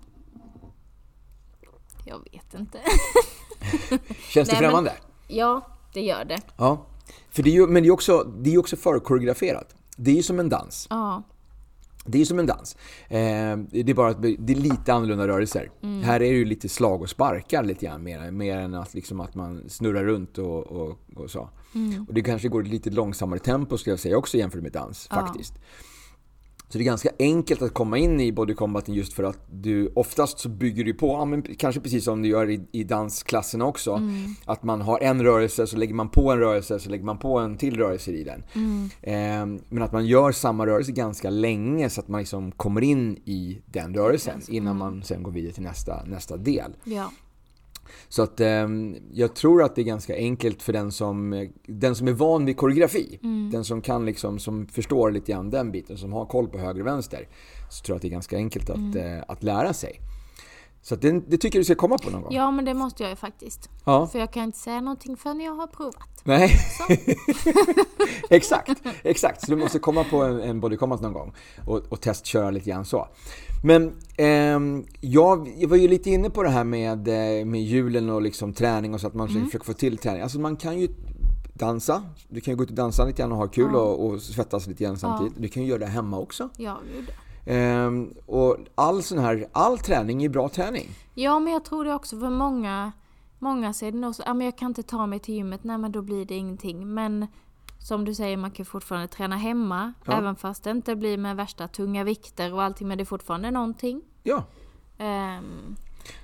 S2: Jag vet inte.
S1: Känns det
S2: Nej, men-
S1: främmande?
S2: Ja, det gör det.
S1: Ja. För det är ju, men det är också, det är också förkoreograferat. Det är ju som en dans.
S2: Ja,
S1: Det är som en dans. Eh, det är bara att det är lite annorlunda rörelser. Här är det ju lite slag och sparkar lite grann mer, mer än att, liksom att man snurrar runt och, och, och så. Och det kanske går i lite långsammare tempo skulle jag säga också jämfört med dans
S2: Ja.
S1: faktiskt. Så det är ganska enkelt att komma in i body combaten just för att du oftast så bygger du på, ja, men kanske precis som du gör i, i dansklassen också. Att man har en rörelse, så lägger man på en rörelse, så lägger man på en till rörelse i den. Eh, men att man gör samma rörelse ganska länge så att man liksom kommer in i den rörelsen innan man sen går vidare till nästa, nästa del.
S2: ja.
S1: Så att eh, jag tror att det är ganska enkelt för den som, den som är van vid koreografi. Den som kan liksom, som förstår lite grann den biten, som har koll på höger och vänster. Så tror jag att det är ganska enkelt att, eh, att lära sig. Så det, det tycker jag du ska komma på någon gång.
S2: ja, men det måste jag ju faktiskt.
S1: Ja.
S2: För jag kan inte säga någonting förrän jag har provat.
S1: Nej, exakt, exakt. Så du måste komma på en, en body combat någon gång och, och testköra lite grann så. Men ehm, jag, jag var ju lite inne på det här med, eh, med julen och liksom träning och så att man
S2: Mm.
S1: försöker få till träning. Alltså man kan ju dansa, du kan ju gå ut och dansa lite grann och ha kul
S2: Ja.
S1: och, och svettas lite grann samtidigt. Du kan ju göra det hemma också.
S2: Ja, gud.
S1: Ehm, och all sån här, all träning är bra träning.
S2: Ja, men jag tror det också för många. Många säger nog så, ja men jag kan inte ta mig till gymmet, nej men då blir det ingenting. Men som du säger, man kan fortfarande träna hemma.
S1: Ja.
S2: Även fast det inte blir med värsta tunga vikter och allting, men det är fortfarande någonting.
S1: Ja,
S2: Ehm,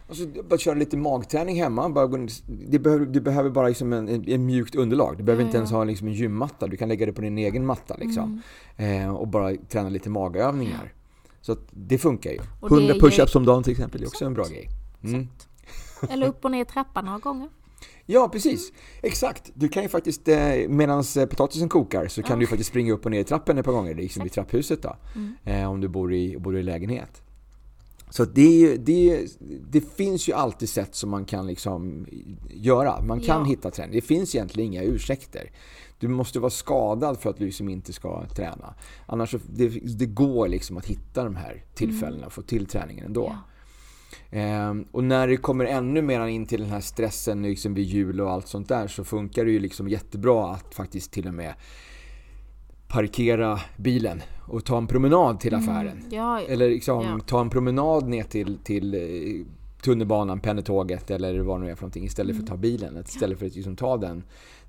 S1: Alltså, bara köra lite magträning hemma. Bara, gå in- det behöver, du behöver bara liksom en, en, en mjukt underlag. Du behöver
S2: Ja,
S1: inte
S2: ja.
S1: ens ha liksom en gymmatta. Du kan lägga det på din egen matta liksom.
S2: Mm.
S1: Eh, och bara träna lite magövningar. Så det funkar ju.
S2: Och det
S1: 100
S2: är
S1: push-ups
S2: ju-
S1: om dagen till exempel är också en bra grej. Mm.
S2: eller upp och ner trappan några gånger.
S1: Ja, precis. Exakt. Du kan ju faktiskt, eh, medan potatisen kokar, så kan du ju faktiskt springa upp och ner i trappen ett par gånger, liksom vid trapphuset då.
S2: Mm.
S1: Eh, om du bor i, bor i lägenhet. Så det, det, det finns ju alltid sätt som man kan liksom göra. Man kan
S2: Ja.
S1: hitta träning. Det finns egentligen inga ursäkter. Du måste vara skadad för att du liksom inte ska träna. Annars det, det går liksom att hitta de här tillfällena och få till träningen ändå.
S2: Ja.
S1: Ehm, och när det kommer ännu mer in till den här stressen liksom vid jul och allt sånt där så funkar det ju liksom jättebra att faktiskt till och med parkera bilen och ta en promenad till affären.
S2: Ja, ja.
S1: Eller liksom
S2: Ja.
S1: ta en promenad ner till, till eh, tunnelbanan, pendeltåget eller vad det nu är för någonting istället för att ta bilen. Istället för att liksom ta den,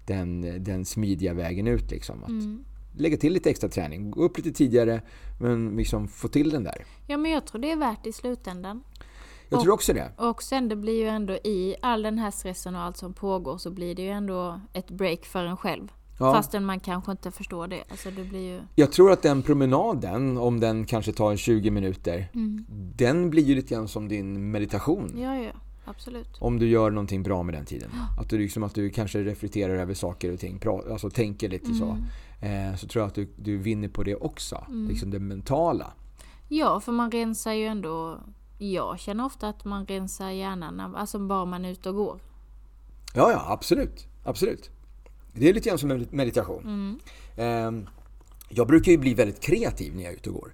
S1: den, den smidiga vägen ut liksom. Att
S2: Mm.
S1: Lägga till lite extra träning, gå upp lite tidigare men liksom få till den där.
S2: ja, men jag tror det är värt i slutändan.
S1: Jag
S2: Och-
S1: tror också det.
S2: Och sen det blir ju ändå i all den här stressen och allt som pågår så blir det ju ändå ett break för en själv.
S1: Ja.
S2: Fastän man kanske inte förstår det. Alltså det blir ju...
S1: Jag tror att den promenaden, om den kanske tar 20 minuter, den blir ju lite grann som din meditation.
S2: Ja, ja. Absolut.
S1: Om du gör någonting bra med den tiden. Att du, liksom, att du kanske reflekterar över saker och ting, pra, alltså tänker lite så. Eh, så tror jag att du, du vinner på det också. Liksom det mentala.
S2: Ja, för man rensar ju ändå... Jag känner ofta att man rensar hjärnan, alltså bara man är ute och går.
S1: Ja, ja, absolut. Absolut. Det är lite grann som meditation. Eh, jag brukar ju bli väldigt kreativ när jag är ute och går.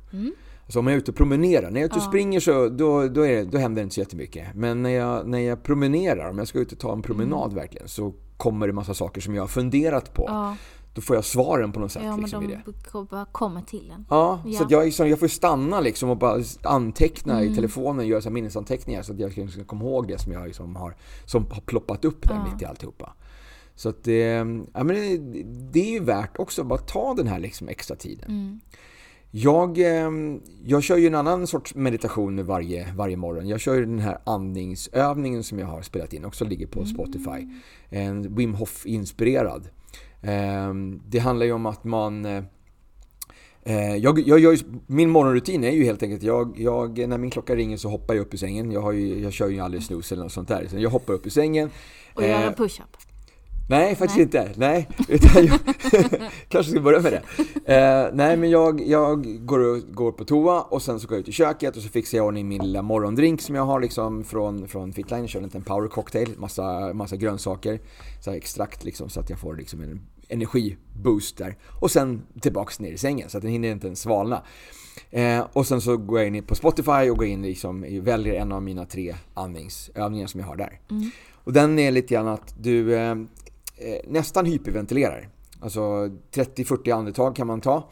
S1: Alltså om jag är ute och promenerar. När jag är ute och
S2: Ja.
S1: springer så då, då, är då händer det inte så jättemycket. Men när jag, när jag promenerar, om jag ska ut och ta en promenad verkligen, så kommer det massa saker som jag har funderat på.
S2: Ja,
S1: Då får jag svaren på något sätt.
S2: ja men
S1: liksom, i det.
S2: de bara kommer till en.
S1: Ja,
S2: Ja.
S1: så att jag, liksom, jag får stanna liksom och bara anteckna
S2: Mm.
S1: i telefonen, göra så minnesanteckningar så att jag ska, ska komma ihåg det som jag liksom har, som har ploppat upp där
S2: Ja.
S1: mitt i alltihopa. Så att det, ja, men det, det är ju värt också att bara ta den här liksom extra tiden.
S2: Mm.
S1: Jag, eh, jag kör ju en annan sorts meditation varje, varje morgon. Jag kör ju den här andningsövningen som jag har spelat in, också ligger på Spotify. En Wim Hof-inspirerad. Ehm, det handlar ju om att man eh, eh, jag, jag, jag, min morgonrutin är ju helt enkelt, jag, jag, när min klocka ringer så hoppar jag upp ur sängen. Jag, har ju, jag kör ju aldrig snooze eller något sånt där. Så jag hoppar upp ur sängen.
S2: Och gör en push-up.
S1: Nej, faktiskt nej. inte. Nej, utan jag kanske ska börja med det. Eh, nej, men jag, jag går, går på toa och sen så går jag ut i köket och så fixar jag ordning min lilla morgondrink som jag har liksom från, från Fitline. Jag kör en liten power cocktail, massa, massa grönsaker, så extrakt liksom så att jag får liksom en energiboost där. Och sen tillbaks ner i sängen så att den hinner inte ens svalna. Eh, och sen så går jag in på Spotify och går in liksom, väljer en av mina tre andningsövningar som jag har där. Mm. Och den är lite grann att du eh, eh, nästan hyperventilerar. Alltså 30-40 andetag kan man ta.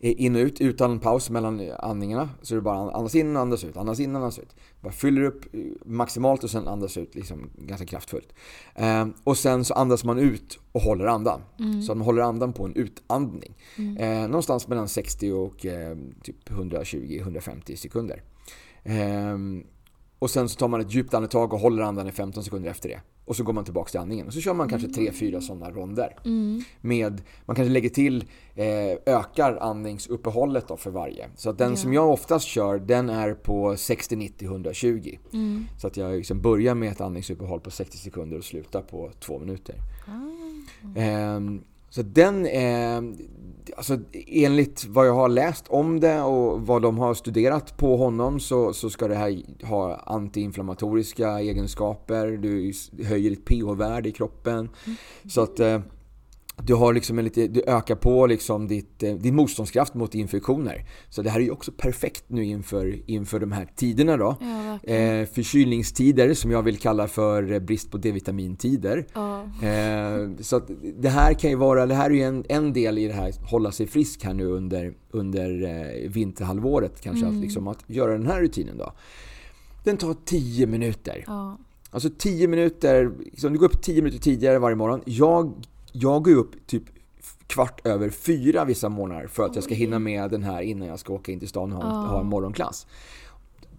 S1: In och ut utan paus mellan andningarna. Så du bara andas in och andas ut, andas in och andas ut. Bara fyller upp eh, maximalt och sen andas ut liksom ganska kraftfullt. Eh, och sen så andas man ut och håller andan. Mm. Så man håller andan på en utandning. Mm. Eh, någonstans mellan 60 och eh, typ 120-150 sekunder. Eh, och sen så tar man ett djupt andetag och håller andan i 15 sekunder efter det. Och så går man tillbaka till andningen. Och så kör man kanske tre, fyra sådana ronder. Mm. Med, man kanske lägger till, eh, ökar andningsuppehållet då för varje. Så att den ja. som jag oftast kör, den är på 60, 90, 120. Mm. Så att jag liksom börjar med ett andningsuppehåll på 60 sekunder och slutar på två minuter. Ah. Eh, så den är, alltså enligt vad jag har läst om det och vad de har studerat på honom så, så ska det här ha antiinflammatoriska egenskaper, du höjer ditt pH-värde i kroppen. Mm. Så att eh, du, har liksom en lite, du ökar på liksom ditt, eh, din motståndskraft mot infektioner. Så det här är ju också perfekt nu inför, inför de här tiderna då. Ja, eh, förkylningstider som jag vill kalla för eh, brist på D-vitamintider. Ja. Eh, så att det här kan ju vara, det här är ju en, en del i det här, hålla sig frisk här nu under, under eh, vinterhalvåret kanske. Mm. Att, liksom, att göra den här rutinen då. Den tar 10 minuter. Ja. Alltså 10 minuter, liksom, du går upp 10 minuter tidigare varje morgon. Jag jag går upp typ kvart över fyra vissa månader för att jag ska hinna med den här innan jag ska åka in till stan och ha, ha en morgonklass.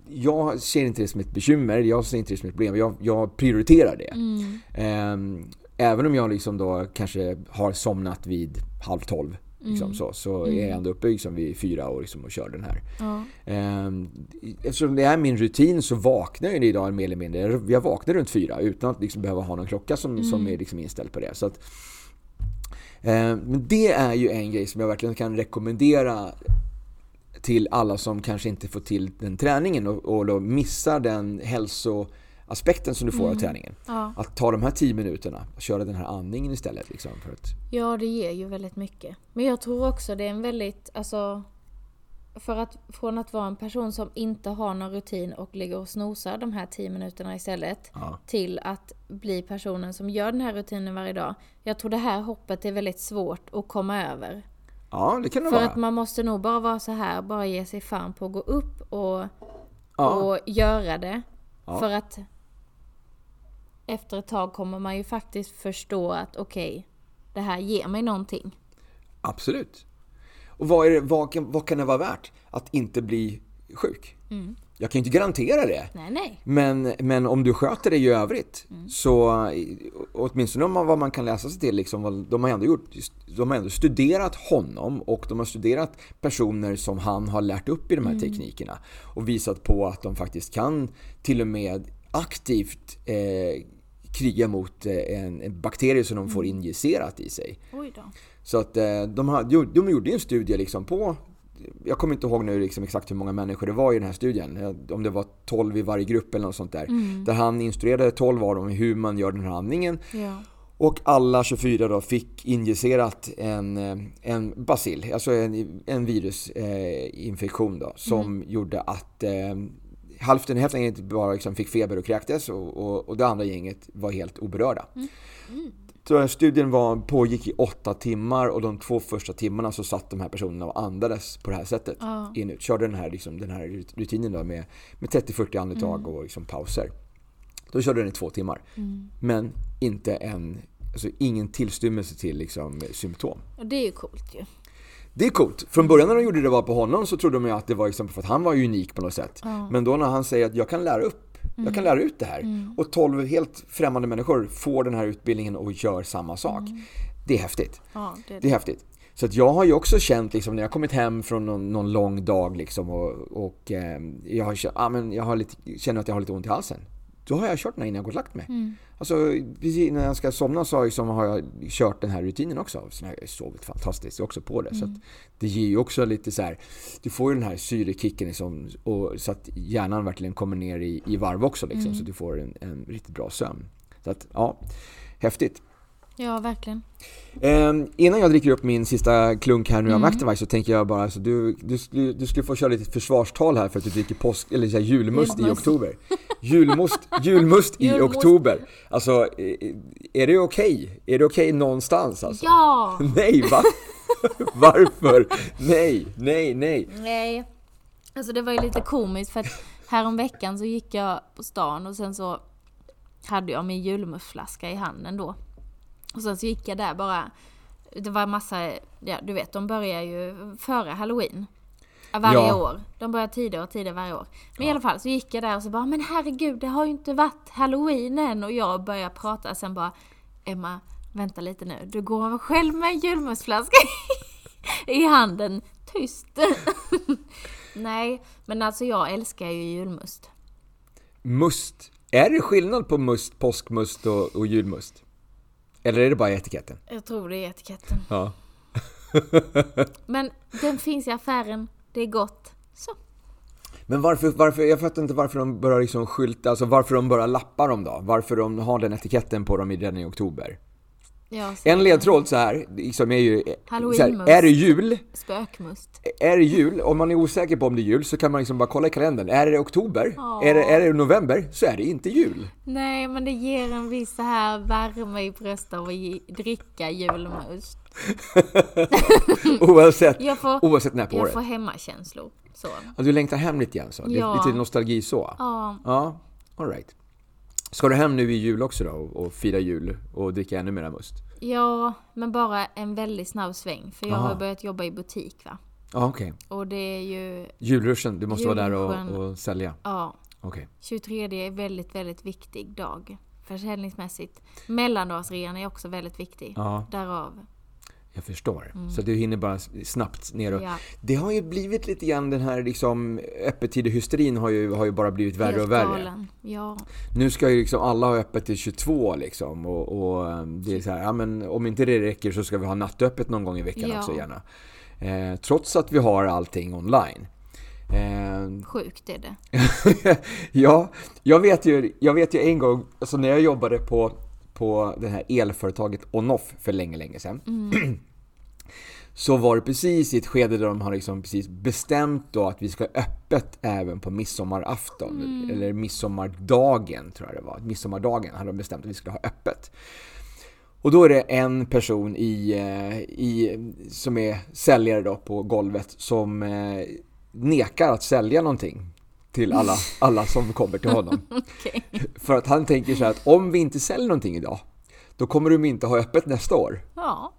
S1: Jag ser inte det som ett bekymmer, jag ser inte det som ett problem. Jag, jag prioriterar det. Mm. Um, även om jag liksom då kanske har somnat vid halv tolv. Liksom mm. så, så mm. är jag ändå uppe liksom vid fyra och, liksom och kör den här. Ja. Um, eftersom det är min rutin så vaknar jag idag mer eller mindre. Jag vaknar runt fyra utan att liksom behöva ha någon klocka som, som mm. är liksom inställd på det. Så att, men det är ju en grej som jag verkligen kan rekommendera till alla som kanske inte får till den träningen och, och då missar den hälsoaspekten som du får mm. av träningen. Ja. Att ta de här 10 minuterna och köra den här andningen istället. Liksom, för att...
S2: Ja, det ger ju väldigt mycket. Men jag tror också det är en väldigt, alltså för att från att vara en person som inte har någon rutin och ligger och snosar de här 10 minuterna istället ja. till att bli personen som gör den här rutinen varje dag. Jag tror det här hoppet är väldigt svårt att komma över.
S1: Ja, det kan det
S2: För
S1: vara.
S2: att man måste nog bara vara så här, bara ge sig fan på att gå upp och, ja. och göra det. Ja. För att efter ett tag kommer man ju faktiskt förstå att okej, okay, det här ger mig någonting.
S1: Absolut. Och vad, är det, vad, kan, vad kan det vara värt att inte bli sjuk? Mm. Jag kan ju inte garantera det.
S2: Nej, nej.
S1: Men, men om du sköter dig i övrigt mm. så åtminstone om man, vad man kan läsa sig till liksom, de har ändå gjort, de har ändå studerat honom och de har studerat personer som han har lärt upp i de här mm. teknikerna och visat på att de faktiskt kan till och med aktivt eh, kriga mot eh, en, en bakterie som de får mm. injicerat i sig.
S2: Oj då.
S1: Så att eh, de, hade, de gjorde en studie liksom på jag kommer inte ihåg nu liksom exakt hur många människor det var i den här studien. Om det var 12 i varje grupp eller något sånt där. Mm. Där han instruerade 12 av dem hur man gör den här andningen. Ja. Och alla 24 då fick injicerat en, eh, en bacill, alltså en, en virusinfektion eh, då, som mm. gjorde att eh, hälften, hälften bara liksom fick feber och kräktes och, och, och det andra gänget var helt oberörda. Mm. Så studien var, pågick i åtta timmar och de två första timmarna så satt de här personerna och andades på det här sättet. Ja. In, körde den här, liksom, den här rutinen då med, med 30-40 andetag mm. och liksom pauser. Då körde den i två timmar. Mm. Men inte en, alltså ingen tillstymmelse till liksom, symptom.
S2: Och det är ju coolt ju.
S1: Det är coolt. Från början när de gjorde det var på honom så trodde de att det var för att han var unik på något sätt. Ja. Men då när han säger att jag kan lära upp Mm. Jag kan lära ut det här. Mm. Och 12 helt främmande människor får den här utbildningen och gör samma sak. Mm. Det är häftigt.
S2: Ja, det är
S1: Det är häftigt. Så att jag har ju också känt liksom när jag kommit hem från någon, någon lång dag liksom och, och eh, jag, har, ja, men jag har lite, känner att jag har lite ont i halsen. Då har jag kört den här innan jag gått och lagt mig.
S2: Mm.
S1: Alltså precis när jag ska somna så har, jag liksom, har jag kört den här rutinen också. Så jag har sovit fantastiskt också på det. Så
S2: Mm.
S1: att det ger ju också lite så här, du får ju den här syrekicken liksom, och, så att hjärnan verkligen kommer ner i, i varv också liksom,
S2: Mm.
S1: så att du får en, en riktigt bra sömn. Så att ja, häftigt.
S2: Ja, verkligen.
S1: Eh, innan jag dricker upp min sista klunk här nu av
S2: Mm.
S1: Activite så tänker jag bara, alltså, du, du, du skulle få köra lite försvarstal här för att du dricker påsk, eller så här, julmust, i
S2: Julmust.
S1: oktober. Julmust, julmust i
S2: Julmust.
S1: oktober. Alltså, är det okej? Är det okej någonstans alltså?
S2: Ja!
S1: Nej, va? Varför? Nej, nej, nej.
S2: Nej. Alltså det var ju lite komiskt för att häromveckan så gick jag på stan och sen så hade jag min julmustflaska i handen då. Och sen så gick jag där bara. Det var massa, ja du vet de börjar ju före halloween. Varje
S1: Ja.
S2: år. De börjar tidigare och tidigare varje år. Men i alla fall så gick jag där och så bara, men herregud det har ju inte varit halloween än. Och jag började prata sen bara, Emma vänta lite nu. Du går själv med en julmustflaska i handen. Tyst. Nej, men alltså jag älskar ju julmust.
S1: Must. Är det skillnad på must, påskmust och, och julmust? Eller är det bara i etiketten?
S2: Jag tror det är etiketten.
S1: Ja.
S2: Men den finns i affären. Det är gott. Så.
S1: Men varför, varför, jag fattar inte varför de börjar liksom skylta, alltså varför de börjar lappa dem då? Varför de har den etiketten på dem redan i oktober?
S2: Ja.
S1: En ledtråd så här, liksom är ju, så här, är det jul,
S2: Spökmust.
S1: är det jul, om man är osäker på om det är jul så kan man liksom bara kolla i kalendern. Är det oktober? Är, det, är det november? Så är det inte jul.
S2: Nej, men det ger en viss så här värme i bröstet av att dricka julmust.
S1: oavsett,
S2: Jag får,
S1: oavsett när på
S2: jag
S1: året.
S2: får hemmakänslor. Så.
S1: Ja, du längtar hem lite grann så?
S2: Ja.
S1: Lite nostalgi så?
S2: Ja,
S1: Ja, alright. Ska du hem nu i jul också då och, och fira jul och dricka ännu mera must?
S2: ja, men bara en väldigt snabb sväng. För jag
S1: Aha.
S2: har börjat jobba i butik va.
S1: Ja, okej.
S2: Och det är ju,
S1: Julruschen, du måste vara där
S2: Julruschen.
S1: och, och sälja?
S2: ja,
S1: Okej.
S2: 23 är en väldigt, väldigt viktig dag. Försäljningsmässigt. Mellandagsrean är också väldigt viktig.
S1: Ja,
S2: Därav.
S1: Jag förstår. Så du hinner bara snabbt ner och...
S2: Ja,
S1: Det har ju blivit lite grann den här liksom öppettider-hysterin har ju, har ju bara blivit värre
S2: helt
S1: och värre.
S2: Ja,
S1: Nu ska ju liksom alla ha öppet till 22 liksom och, och um, det är så här, ja men om inte det räcker så ska vi ha nattöppet någon gång i veckan
S2: Ja.
S1: också gärna. Eh, trots att vi har allting online. Eh,
S2: sjukt är det.
S1: ja, jag vet, ju, jag vet ju en gång, alltså när jag jobbade på, på det här elföretaget Onoff för länge, länge sedan. Så var det precis i ett skede där de har liksom precis bestämt då att vi ska öppet även på midsommarafton. Eller midsommardagen tror jag det var. Midsommardagen hade de bestämt att vi skulle ha öppet. Och då är det en person i, eh, i, som är säljare då på golvet som eh, nekar att sälja någonting till alla, alla som kommer till honom.
S2: Okej.
S1: För att han tänker så här att om vi inte säljer någonting idag, då kommer de inte ha öppet nästa år.
S2: Ja,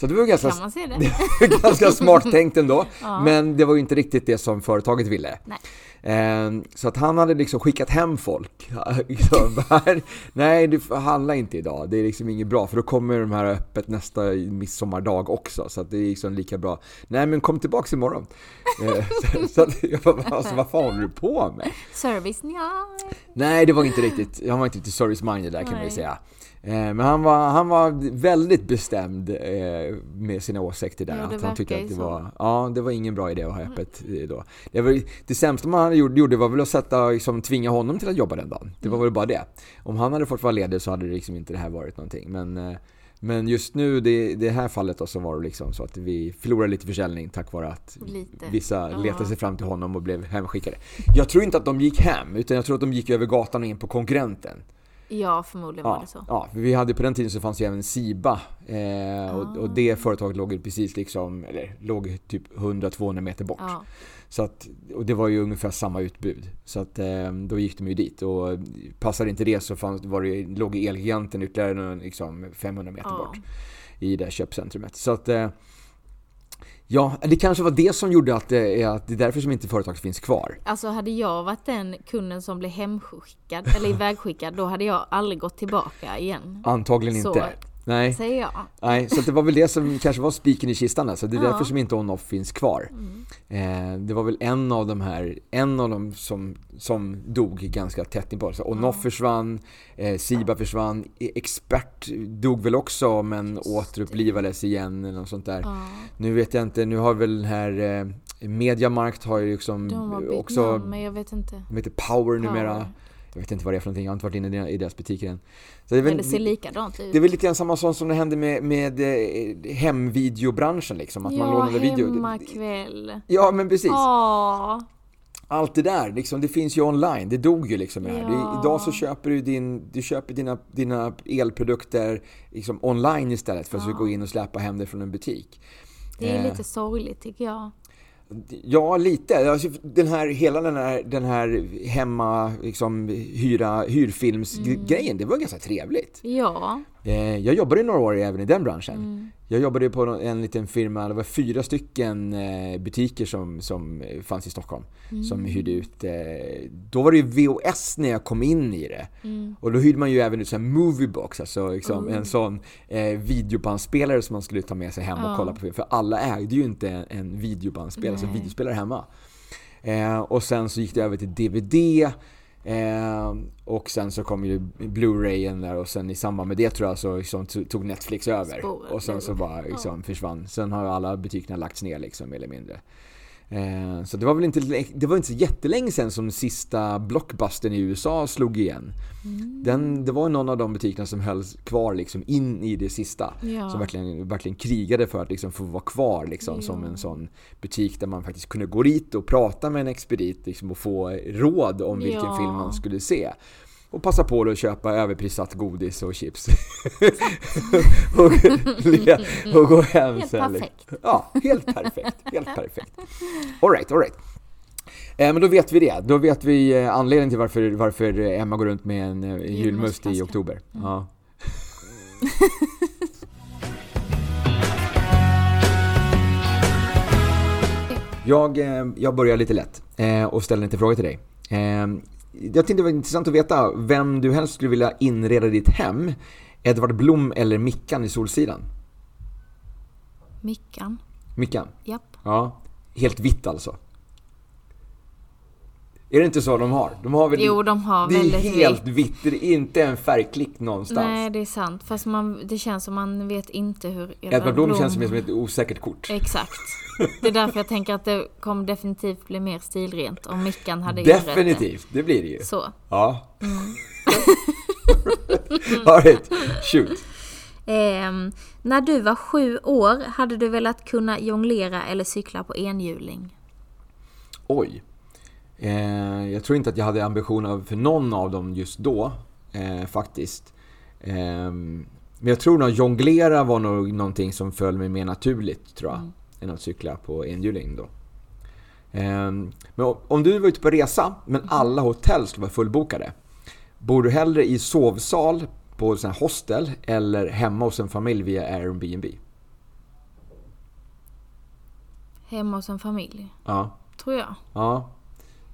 S1: Så det var ganska,
S2: kan man se det?
S1: ganska smart tänkt ändå.
S2: Ja.
S1: Men det var ju inte riktigt det som företaget ville.
S2: Nej.
S1: Eh, Så att han hade liksom skickat hem folk. Nej, du handla inte idag. Det är liksom inget bra för då kommer de här öppet nästa midsommardag också. Så att det är liksom lika bra. Nej, men kom tillbaks imorgon. Eh, så- att jag bara, alltså, vad fan håller du på med?
S2: Service, ja.
S1: Nej, det var inte riktigt, han var inte riktigt service-minded där kan man ju säga. Eh, Men han var, han var väldigt bestämd eh, med sina åsikter där.
S2: Ja,
S1: att han tyckte att det var, ja, det var ingen bra idé att ha öppet eh, då. Det, var, det sämsta man gjorde var väl att sätta, liksom, tvinga honom till att jobba den dagen. Det var väl bara det. Om han hade fått vara ledig så hade det liksom inte det här varit någonting. Men, men just nu, det, det här fallet då, så var det liksom så att vi förlorade lite försäljning tack vare att
S2: Lite.
S1: vissa
S2: Ja.
S1: letade sig fram till honom och blev hemskickade. Jag tror inte att de gick hem, utan jag tror att de gick över gatan och in på konkurrenten.
S2: Ja, förmodligen var
S1: Ja,
S2: det så.
S1: ja, för vi hade på den tiden så fanns ju även Siba eh, och, och det företaget låg ju precis liksom, eller låg typ 100-200 meter bort.
S2: Ja.
S1: Så att, och det var ju ungefär samma utbud. Så att eh, då gick de ju dit och passade inte det så fanns, var det, låg Elgiganten ytterligare liksom 500 meter
S2: Ja.
S1: bort i det här köpcentrumet. Så att eh, Ja, det kanske var det som gjorde att det är, att det är därför som inte företaget finns kvar.
S2: Alltså hade jag varit den kunden som blev hemskickad, eller ivägskickad, då hade jag aldrig gått tillbaka igen.
S1: Antagligen
S2: Så
S1: inte. Nej.
S2: Säger jag.
S1: Nej, så det var väl det som kanske var spiken i kistan alltså. Det är
S2: Ja.
S1: därför som inte on-off finns kvar. Eh, det var väl en av de här, en av dem som, som dog ganska tätt inpå. Så on-off försvann, eh, Siba försvann, E- Expert dog väl också men återupplivades igen eller något sånt där.
S2: Ja.
S1: Nu vet jag inte, nu har väl den här eh, Mediamarkt har ju liksom
S2: De har bytt
S1: också,
S2: namn, men jag vet inte.
S1: de heter Power numera. Jag vet inte vad det är för någonting, jag har inte varit inne i deras- butiker än. Så det, är
S2: Men
S1: väl,
S2: det ser likadant ut.
S1: det är väl lite grann samma sak som det hände med, med eh, hemvideobranschen liksom. Att man
S2: ja,
S1: lånade video.
S2: hemmakväll.
S1: Ja men precis.
S2: Åh,
S1: Allt det där, liksom, det finns ju online. Det dog ju liksom med det här.
S2: Ja.
S1: Det, idag så köper du, din, du köper dina, dina elprodukter liksom, online istället för att
S2: Ja.
S1: gå in och släppa hem det från en butik.
S2: det är
S1: Eh.
S2: lite sorgligt tycker jag.
S1: Ja, lite. Alltså, den här, hela den här, den här hemma, liksom, hyra, hyrfilmsgrejen, det var ganska trevligt.
S2: Ja.
S1: Eh, jag jobbade i några år även i den branschen.
S2: Mm.
S1: Jag jobbade på en- en liten firma, det var fyra stycken eh, butiker som, som eh, fanns i Stockholm. Som
S2: Mm.
S1: hyrde ut, då var det ju VOS när jag kom in i det.
S2: Mm.
S1: Och då hyrde man ju även ut en moviebox, alltså liksom en sån eh, videobandspelare som man skulle ta med sig hem och
S2: Ja.
S1: kolla på film. För alla ägde ju inte en, videobandspelare, alltså videospelare hemma. Eh, och sen så gick det över till DVD. Eh, och sen så kom ju Blu-rayen där och sen i samband med det tror jag så liksom to- tog Netflix över.
S2: Spåret
S1: och sen så bara liksom försvann. Sen har ju alla butikerna lagts ner liksom mer eller mindre. Eh, så det var väl inte, det var inte så jättelänge sedan som sista blockbustern i USA slog igen.
S2: Mm.
S1: Den, det var någon av de butikerna som hölls kvar liksom in i det sista.
S2: Ja.
S1: Som verkligen, verkligen krigade för att liksom få vara kvar liksom, som
S2: Ja.
S1: en sån butik där man faktiskt kunde gå dit och prata med en expedit liksom, och få råd om vilken
S2: Ja.
S1: film man skulle se. Och passa på att köpa överprissatt godis och chips. och, och gå hem
S2: Helt
S1: sen.
S2: perfekt.
S1: Ja, helt perfekt. Helt perfekt. Alright, alright. Eh, men då vet vi det. Då vet vi eh, anledningen till varför, varför eh, Emma går runt med en eh, julmust i
S2: Julmustflaska.
S1: oktober. Ja. Jag, eh, jag börjar lite lätt eh, och ställer lite frågor till dig. Jag tänkte det var intressant att veta vem du helst skulle vilja inreda ditt hem. Edvard Blom eller Mickan i Solsidan?
S2: Mickan.
S1: Mickan?
S2: Japp.
S1: Ja. Helt vitt alltså? Är det inte så de har? De har väl
S2: Jo, de har
S1: Det är helt
S2: vitt.
S1: vitt, det är inte en färgklick någonstans.
S2: Nej, det är sant. Fast man, det känns som man vet inte hur
S1: Edvard Blom känns som ett osäkert kort.
S2: Exakt. Det är därför jag tänker att det kommer definitivt bli mer stilrent om Mickan hade inrett det.
S1: Definitivt, det blir det ju.
S2: Så.
S1: Ja.
S2: Mm.
S1: Alright, shoot.
S2: Ehm, när du var sju år, hade du velat kunna jonglera eller cykla på enhjuling?
S1: Oj. Eh, jag tror inte att jag hade ambitioner för någon av dem just då, eh, faktiskt. Eh, men jag tror nog jonglera var nog någonting som föll mig mer naturligt, tror jag, än att cykla på enhjuling då. Eh, men om du var ute på resa, men alla hotell skulle vara fullbokade. Bor du hellre i sovsal på sån hostel eller hemma hos en familj via Airbnb?
S2: Hemma hos en familj,
S1: Ja.
S2: tror jag.
S1: Ja.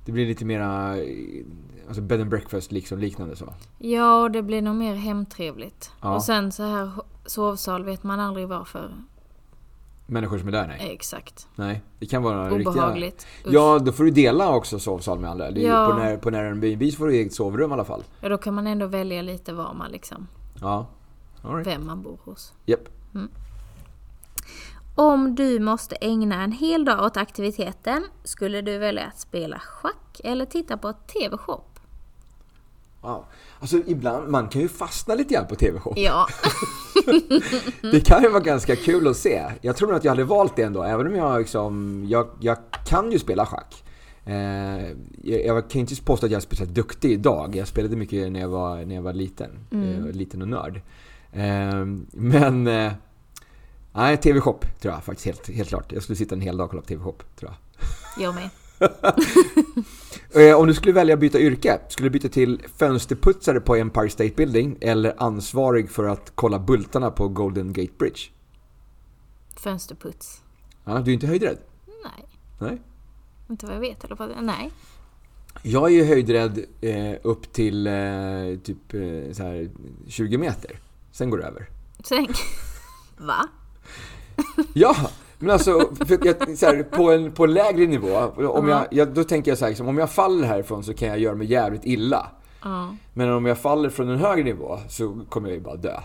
S1: Det blir lite mera eh, alltså bed and breakfast liksom liknande så.
S2: Ja, och det blir nog mer hemtrevligt.
S1: Ja.
S2: Och sen så här sovsal vet man aldrig varför.
S1: Människor som är där, nej.
S2: Exakt.
S1: Nej, det kan vara riktiga...
S2: Obehagligt. Usch.
S1: Ja, då får du dela också sovsal med andra.
S2: Ja.
S1: På när, på när Airbnb så får du eget sovrum i alla fall.
S2: Ja, då kan man ändå välja lite var man liksom,
S1: Ja. Right.
S2: vem man bor hos.
S1: Japp.
S2: Om du måste ägna en hel dag åt aktiviteten, skulle du välja att spela schack eller titta på TV-shop?
S1: Wow. Alltså ibland, man kan ju fastna lite grann på TV-shop.
S2: Ja,
S1: Det kan ju vara ganska kul att se. Jag tror nog att jag hade valt det ändå, även om jag liksom, jag, jag kan ju spela schack. Eh, jag, jag kan inte påstå att jag är speciellt duktig idag. Jag spelade mycket när jag var, när jag var liten. Eh, liten och nörd. Eh, men, eh, nej, TV-shop tror jag faktiskt helt, helt klart. Jag skulle sitta en hel dag och kolla på TV-shop, tror jag.
S2: jag med.
S1: Eh, Om du skulle välja att byta yrke, skulle du byta till fönsterputsare på Empire State Building eller ansvarig för att kolla bultarna på Golden Gate Bridge?
S2: Fönsterputs.
S1: Ja, du är inte höjdrädd?
S2: Nej,
S1: Nej.
S2: inte vad jag vet. Eller vad, nej.
S1: Jag är ju höjdrädd eh, upp till eh, typ eh, så här 20 meter. Sen går det över.
S2: Tänk. Va?
S1: Ja, men alltså jag, så här, på, en, på lägre nivå, om jag, jag, då tänker jag så här, liksom, om jag faller härifrån så kan jag göra mig jävligt illa. Men om jag faller från en högre nivå så kommer jag ju bara dö.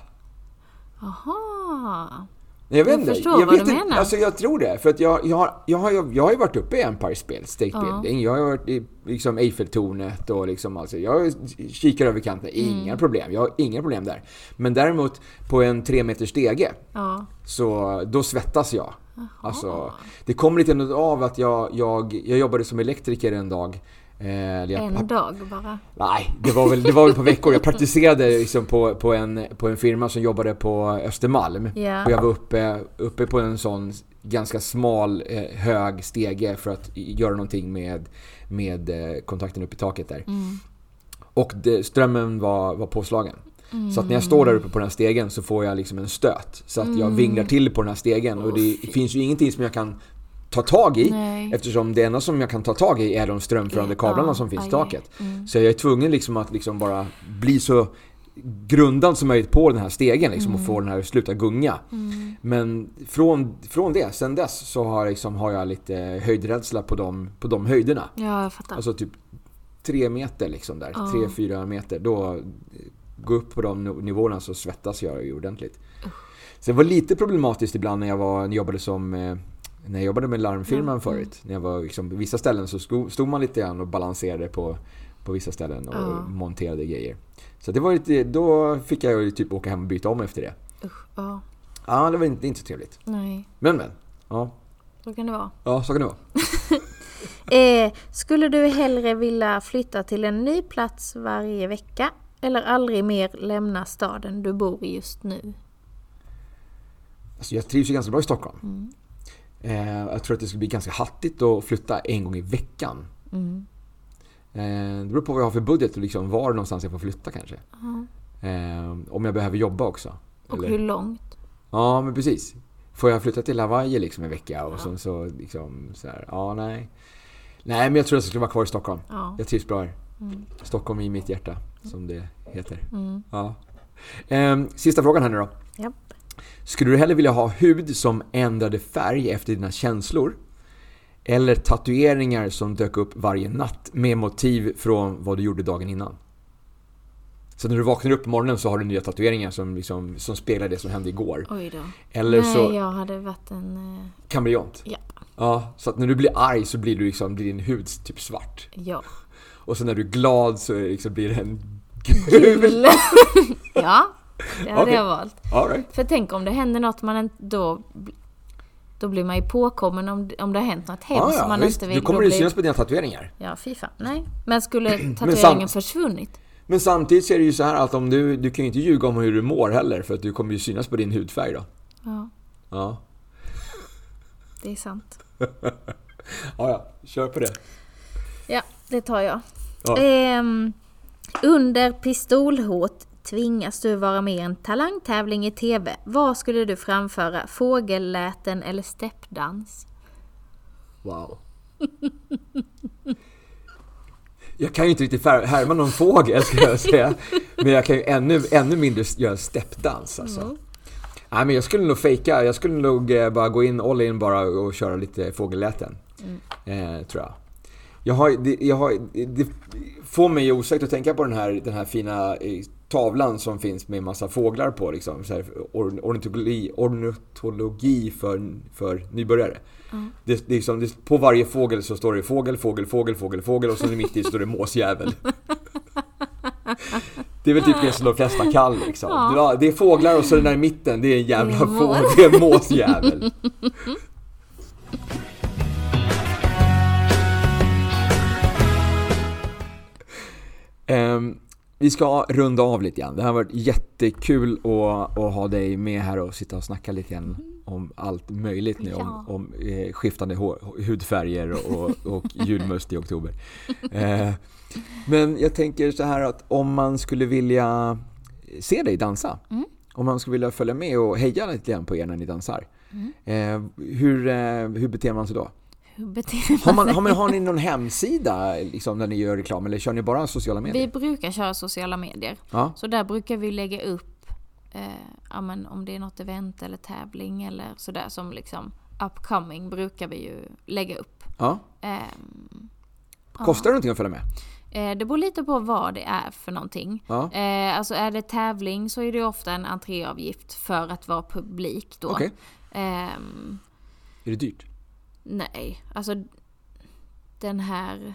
S2: Aha.
S1: Jag vet
S2: Jag
S1: inte.
S2: förstår
S1: jag
S2: vad
S1: vet
S2: du
S1: inte,
S2: menar.
S1: Alltså jag tror det. För att jag, jag, har, jag, har, ju- jag har ju varit uppe i Empire Spel State
S2: Ja.
S1: Jag har varit i liksom Eiffeltornet och liksom alltså, jag kikar över kanten. Inga
S2: Mm.
S1: problem. Jag har inga problem där. Men däremot på en tre meter stege
S2: Ja.
S1: så då svettas jag. Alltså, det kom lite av att jag, jag, jag jobbade som elektriker en dag. Eh, jag,
S2: En dag bara.
S1: Nej, det var väl, det var väl på veckor. Jag praktiserade liksom på, på, en, på en firma som jobbade på Östermalm.
S2: Ja.
S1: Och jag var uppe, uppe på en sån ganska smal, eh, hög stege för att göra någonting med, med eh, kontakten upp i taket där.
S2: Mm.
S1: Och det, strömmen var, var påslagen. Så att när jag står där uppe på den här stegen så får jag liksom en stöt. Så att jag vinglar till på den här stegen. Och det finns ju ingenting som jag kan ta tag i.
S2: Nej.
S1: Eftersom det enda som jag kan ta tag i är de strömförande kablarna
S2: Ja,
S1: som finns i taket.
S2: Mm.
S1: Så jag är tvungen liksom att liksom bara bli så grundad som möjligt på den här stegen liksom och få den här att sluta gunga.
S2: Mm.
S1: Men från, från det, sen dess så har, jag liksom, har jag lite höjdrädsla på de, på de höjderna.
S2: Ja, jag fattar.
S1: Alltså typ tre meter liksom där.
S2: Ja.
S1: Tre, fyra meter. Då eh, gå upp på de nivåerna så svettas jag ju ordentligt. Sen var det lite problematiskt ibland när jag var, jobbade som eh, när jag jobbade med larmfirman
S2: Mm.
S1: förut. När jag var liksom, på vissa ställen så stod man lite grann och balanserade på, på vissa ställen och
S2: Ja.
S1: monterade grejer. Så det var lite, då fick jag ju typ åka hem och byta om efter det.
S2: Usch, ja.
S1: Ja, det var inte, inte så trevligt.
S2: Nej,
S1: Men men. Ja,
S2: så kan det vara.
S1: ja så kan det vara.
S2: Eh, skulle du hellre vilja flytta till en ny plats varje vecka eller aldrig mer lämna staden du bor i just nu?
S1: Alltså jag trivs ju ganska bra i Stockholm.
S2: Mm.
S1: Eh, jag tror att det skulle bli ganska hattigt att flytta en gång i veckan.
S2: Mm.
S1: Eh, det beror på vad jag har för budget och liksom var någonstans jag får flytta kanske.
S2: Ja.
S1: Eh, om jag behöver jobba också.
S2: Och
S1: Eller-
S2: hur långt?
S1: Ja, men precis. Får jag flytta till Hawaii liksom en vecka och sen så liksom så här, ja nej. Nej, men jag tror att jag skulle vara kvar i Stockholm.
S2: Ja.
S1: Jag trivs bra här.
S2: Mm.
S1: Stockholm i mitt hjärta, som det heter.
S2: Mm.
S1: Ja. Ehm, sista frågan här nu då.
S2: Japp.
S1: Skulle du hellre vilja ha hud som ändrade färg efter dina känslor? Eller tatueringar som dök upp varje natt med motiv från vad du gjorde dagen innan? Så när du vaknar upp på morgonen så har du nya tatueringar som, liksom, som speglar det som hände igår.
S2: Oj då.
S1: Eller
S2: Nej,
S1: så
S2: jag hade varit en... eh,
S1: kameleont.
S2: Ja.
S1: Ja, så att när du blir arg så blir du liksom, blir din hud typ svart.
S2: Ja.
S1: Och sen när du är glad så liksom, blir den. Gul.
S2: ja, det hade
S1: Okej.
S2: jag valt.
S1: Right.
S2: För tänk om det händer något man. Då, då blir man ju påkommen om, om det har hänt något hemskt som
S1: ja,
S2: man
S1: visst.
S2: inte vill.
S1: Du kommer det
S2: blir-
S1: synas på dina tatueringar.
S2: Ja, fy fan. Nej. Men skulle tatueringen försvunnit?
S1: Men samtidigt så är det ju så här att om du, du kan ju inte ljuga om hur du mår heller för att du kommer ju synas på din hudfärg då.
S2: Ja,
S1: Ja,
S2: det är sant.
S1: ja, ja. kör på det.
S2: Ja, det tar jag.
S1: Ja.
S2: Ehm, under pistolhot tvingas du vara med i en talangtävling i TV. Vad skulle du framföra? Fågelläten eller steppdans?
S1: Wow. Jag kan ju inte riktigt härma någon fågel ska jag säga. Men jag kan ju ännu, ännu mindre göra steppdans alltså. Nej men jag skulle nog fejka, jag skulle nog eh, bara gå in all in bara och köra lite fågelläten. Eh, tror jag. Jag har, det, jag har, det får mig osökt att tänka på den här, den här fina eh, tavlan som finns med massa fåglar på liksom. Så här, or, ornitologi, ornitologi för, för nybörjare. Det, det är liksom, det, på varje fågel så står det fågel, fågel, fågel, fågel, fågel och så mitt i står det måsjävel. Det är väl typ det som de flesta kan liksom.
S2: Ja.
S1: Det är fåglar och så den där i mitten, det är en jävla
S2: Det
S1: fågel, det är en måsjävel. Ehm, vi ska runda av lite grann. Det har varit jättekul att, att ha dig med här och sitta och snacka lite grann om allt möjligt nu. Om,
S2: Ja.
S1: om eh, skiftande hår, hudfärger och, och julmust i oktober. Eh, men jag tänker så här att om man skulle vilja se dig dansa.
S2: Mm.
S1: Om man skulle vilja följa med och heja lite grann på er när ni dansar.
S2: Mm.
S1: Eh, hur, eh, hur beter man sig då?
S2: Hur beter
S1: Har,
S2: man sig?
S1: har, man, har ni någon hemsida liksom, där ni gör reklam eller kör ni bara sociala medier?
S2: Vi brukar köra sociala medier.
S1: Ja.
S2: Så där brukar vi lägga upp eh, ja, men om det är något event eller tävling eller sådär som liksom upcoming brukar vi ju lägga upp.
S1: Ja.
S2: Ehm,
S1: Kostar det någonting att följa med?
S2: eh, det beror lite på vad det är för någonting.
S1: Ja.
S2: Eh, alltså är det tävling så är det ofta en entréavgift för att vara publik då.
S1: Okej.
S2: Ehm,
S1: Är det dyrt?
S2: Nej, alltså den här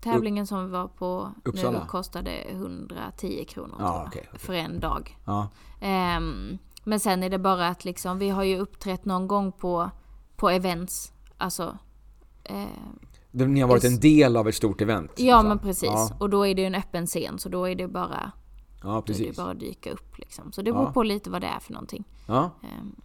S2: tävlingen som vi var på
S1: Uppsala?
S2: nu kostade 110 kronor jag,
S1: okej, okej.
S2: för en dag.
S1: Ja.
S2: Ehm, men sen är det bara att liksom, vi har ju uppträtt någon gång på, på events. Alltså, eh,
S1: Ni har varit en del av ett stort event?
S2: ja
S1: liksom.
S2: men precis.
S1: Ja,
S2: Och då är det ju en öppen scen så då är det bara,
S1: ja
S2: då är det
S1: precis.
S2: bara att dyka upp liksom. Så det beror
S1: Ja.
S2: på lite vad det är för någonting.
S1: Ja.
S2: Ehm,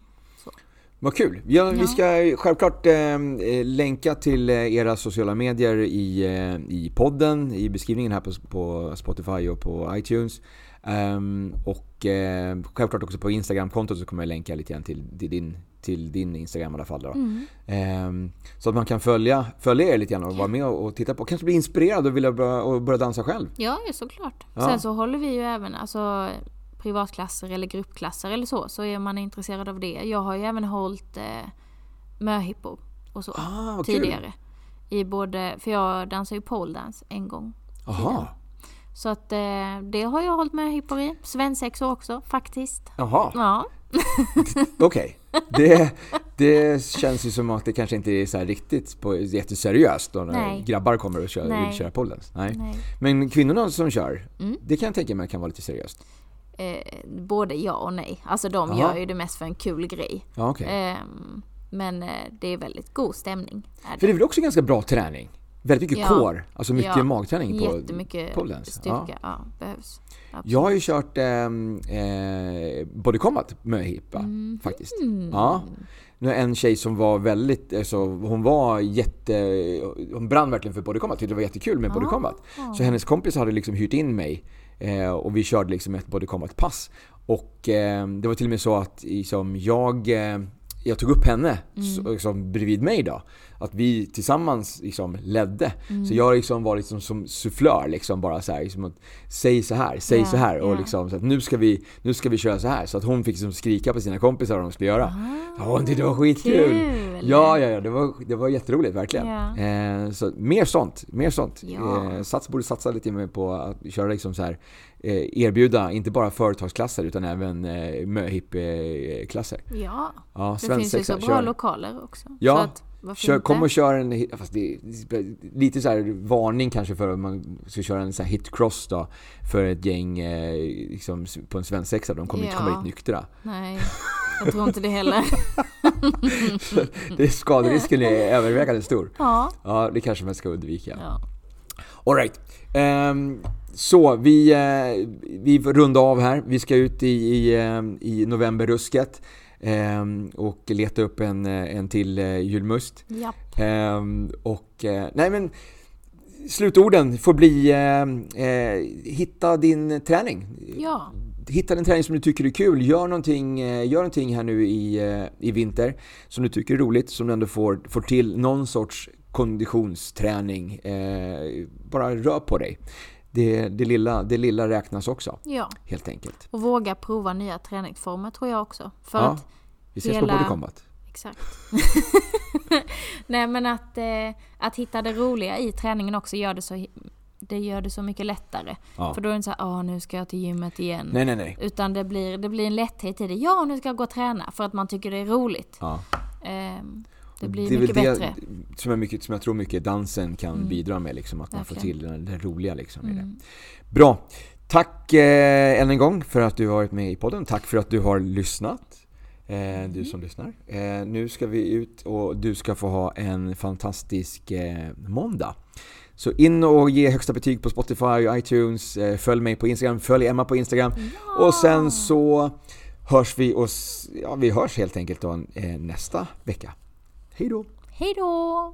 S1: Vad kul! Ja, Vi
S2: Ja.
S1: ska självklart eh, länka till eh, era sociala medier i, eh, i podden, i beskrivningen här på, på Spotify och på iTunes. Ehm, och eh, självklart också på Instagram-kontot så kommer jag länka lite grann till, till, din, till din Instagram i alla fall. Då.
S2: mm.
S1: Ehm, så att man kan följa, följa er lite grann och vara med och, och titta på, kanske bli inspirerad och vilja börja, och börja dansa själv.
S2: Ja, ja, såklart.
S1: Ja.
S2: Sen så håller vi ju även alltså, privatklasser eller gruppklasser eller så. Så är man intresserad av det. Jag har ju även hållit eh, möhippo och så
S1: Ah, vad kul.
S2: tidigare. I både, för jag dansar ju poledance en gång.
S1: Jaha,
S2: Så att eh, det har jag hållit möhippor i. Svensexor också faktiskt.
S1: jaha.
S2: Ja.
S1: okej. Det, det känns ju som att det kanske inte är så riktigt på, jätteseriöst då när
S2: Nej.
S1: grabbar kommer och kör,
S2: Nej.
S1: vill köra poledance. Nej.
S2: Nej.
S1: Men kvinnorna som kör,
S2: Mm.
S1: det kan jag tänka mig kan vara lite seriöst.
S2: Eh, både ja och nej. Alltså de
S1: Jaha.
S2: gör ju det mest för en kul grej.
S1: Ja, okej.
S2: Ehm, men eh, det är väldigt god stämning. Är
S1: För det är väl också ganska bra träning? Väldigt mycket
S2: Ja.
S1: core, alltså mycket
S2: Ja.
S1: magträning på
S2: Jättemycket
S1: poledance.
S2: styrka. Ja. behövs. Absolut.
S1: Jag har ju kört ehm, eh, body combat med hippa
S2: Mm.
S1: faktiskt. Ja. Nu är en tjej som var väldigt, alltså, hon var jätte, hon brann verkligen för body combat, tyckte det var jättekul med body
S2: Ah.
S1: combat. Så hennes kompis hade liksom hyrt in mig eh, och vi körde liksom ett body combat pass. Och eh, det var till och med så att liksom, jag, eh, jag tog upp henne så, liksom, bredvid mig då. Att vi tillsammans liksom, ledde. Så jag liksom var liksom som sufflör liksom bara så här, liksom att, Säg så här, säg
S2: Ja,
S1: så här och
S2: ja.
S1: liksom så att nu ska vi, nu ska vi köra så här. Så att hon fick liksom skrika på sina kompisar vad de skulle göra. Ja, hon tyckte det var skitkul!
S2: Ah, Kul!
S1: Ja, ja, ja, det var, det var jätteroligt verkligen.
S2: Ja.
S1: Eh, så mer sånt, mer sånt.
S2: Ja.
S1: Eh, Sats borde satsa lite mer på att köra liksom så här, eh, erbjuda inte bara företagsklasser utan även eh, möhipp-klasser.
S2: Ja,
S1: Ja,
S2: det finns ju så bra lokaler också.
S1: Ja,
S2: så att, varför
S1: Kör,
S2: inte?
S1: kom och kör en, fast det lite så här varning kanske för att man ska köra en så här hitcross då för ett gäng eh, liksom, på en svensexa. De kommer inte
S2: Ja.
S1: komma dit nyktra.
S2: Nej, jag tror inte det heller.
S1: Det är skaderisken är övervägande stor.
S2: ja.
S1: Ja, det kanske man ska undvika.
S2: ja.
S1: Alright. Um, så, vi, eh, vi får runda av här. Vi ska ut i, i, eh, i novemberrusket ehm, och leta upp en, eh, en till eh, julmust.
S2: Japp.
S1: Ehm, och, eh, nej men, slutorden får bli eh, hitta din träning.
S2: Ja.
S1: Hitta den träning som du tycker är kul. Gör någonting, gör någonting här nu i, i vinter som du tycker är roligt, som du ändå får, får till någon sorts konditionsträning. Eh, bara rör på dig. Det, det, lilla, det lilla räknas också,
S2: ja.
S1: helt enkelt.
S2: Och våga prova nya träningsformer tror jag också. För
S1: Ja.
S2: att,
S1: Vi ses
S2: hela-
S1: på Body Combat.
S2: exakt. Nej men att, eh, att hitta det roliga i träningen också gör det så, det gör det så mycket lättare.
S1: Ja.
S2: För då är det inte så här, åh nu ska jag till gymmet igen.
S1: Nej, nej, nej.
S2: Utan det blir, det blir en lätthet i det. Ja, nu ska jag gå och träna för att man tycker det är roligt.
S1: Ja.
S2: Ehm, det blir
S1: det
S2: mycket
S1: väl
S2: bättre.
S1: det som, är mycket, som jag tror mycket dansen kan
S2: Mm.
S1: bidra med, liksom, att man får
S2: Verkligen.
S1: till det, det roliga liksom, i det.
S2: Mm.
S1: Bra! Tack eh, än en gång för att du har varit med i podden. Tack för att du har lyssnat. Eh, du som lyssnar. Eh, nu ska vi ut och du ska få ha en fantastisk eh, måndag. Så in och ge högsta betyg på Spotify och iTunes. Eh, följ mig på Instagram, följ Emma på Instagram. Och sen så hörs vi och ja, vi hörs helt enkelt då, eh, nästa vecka. Hej då!
S2: Hej då!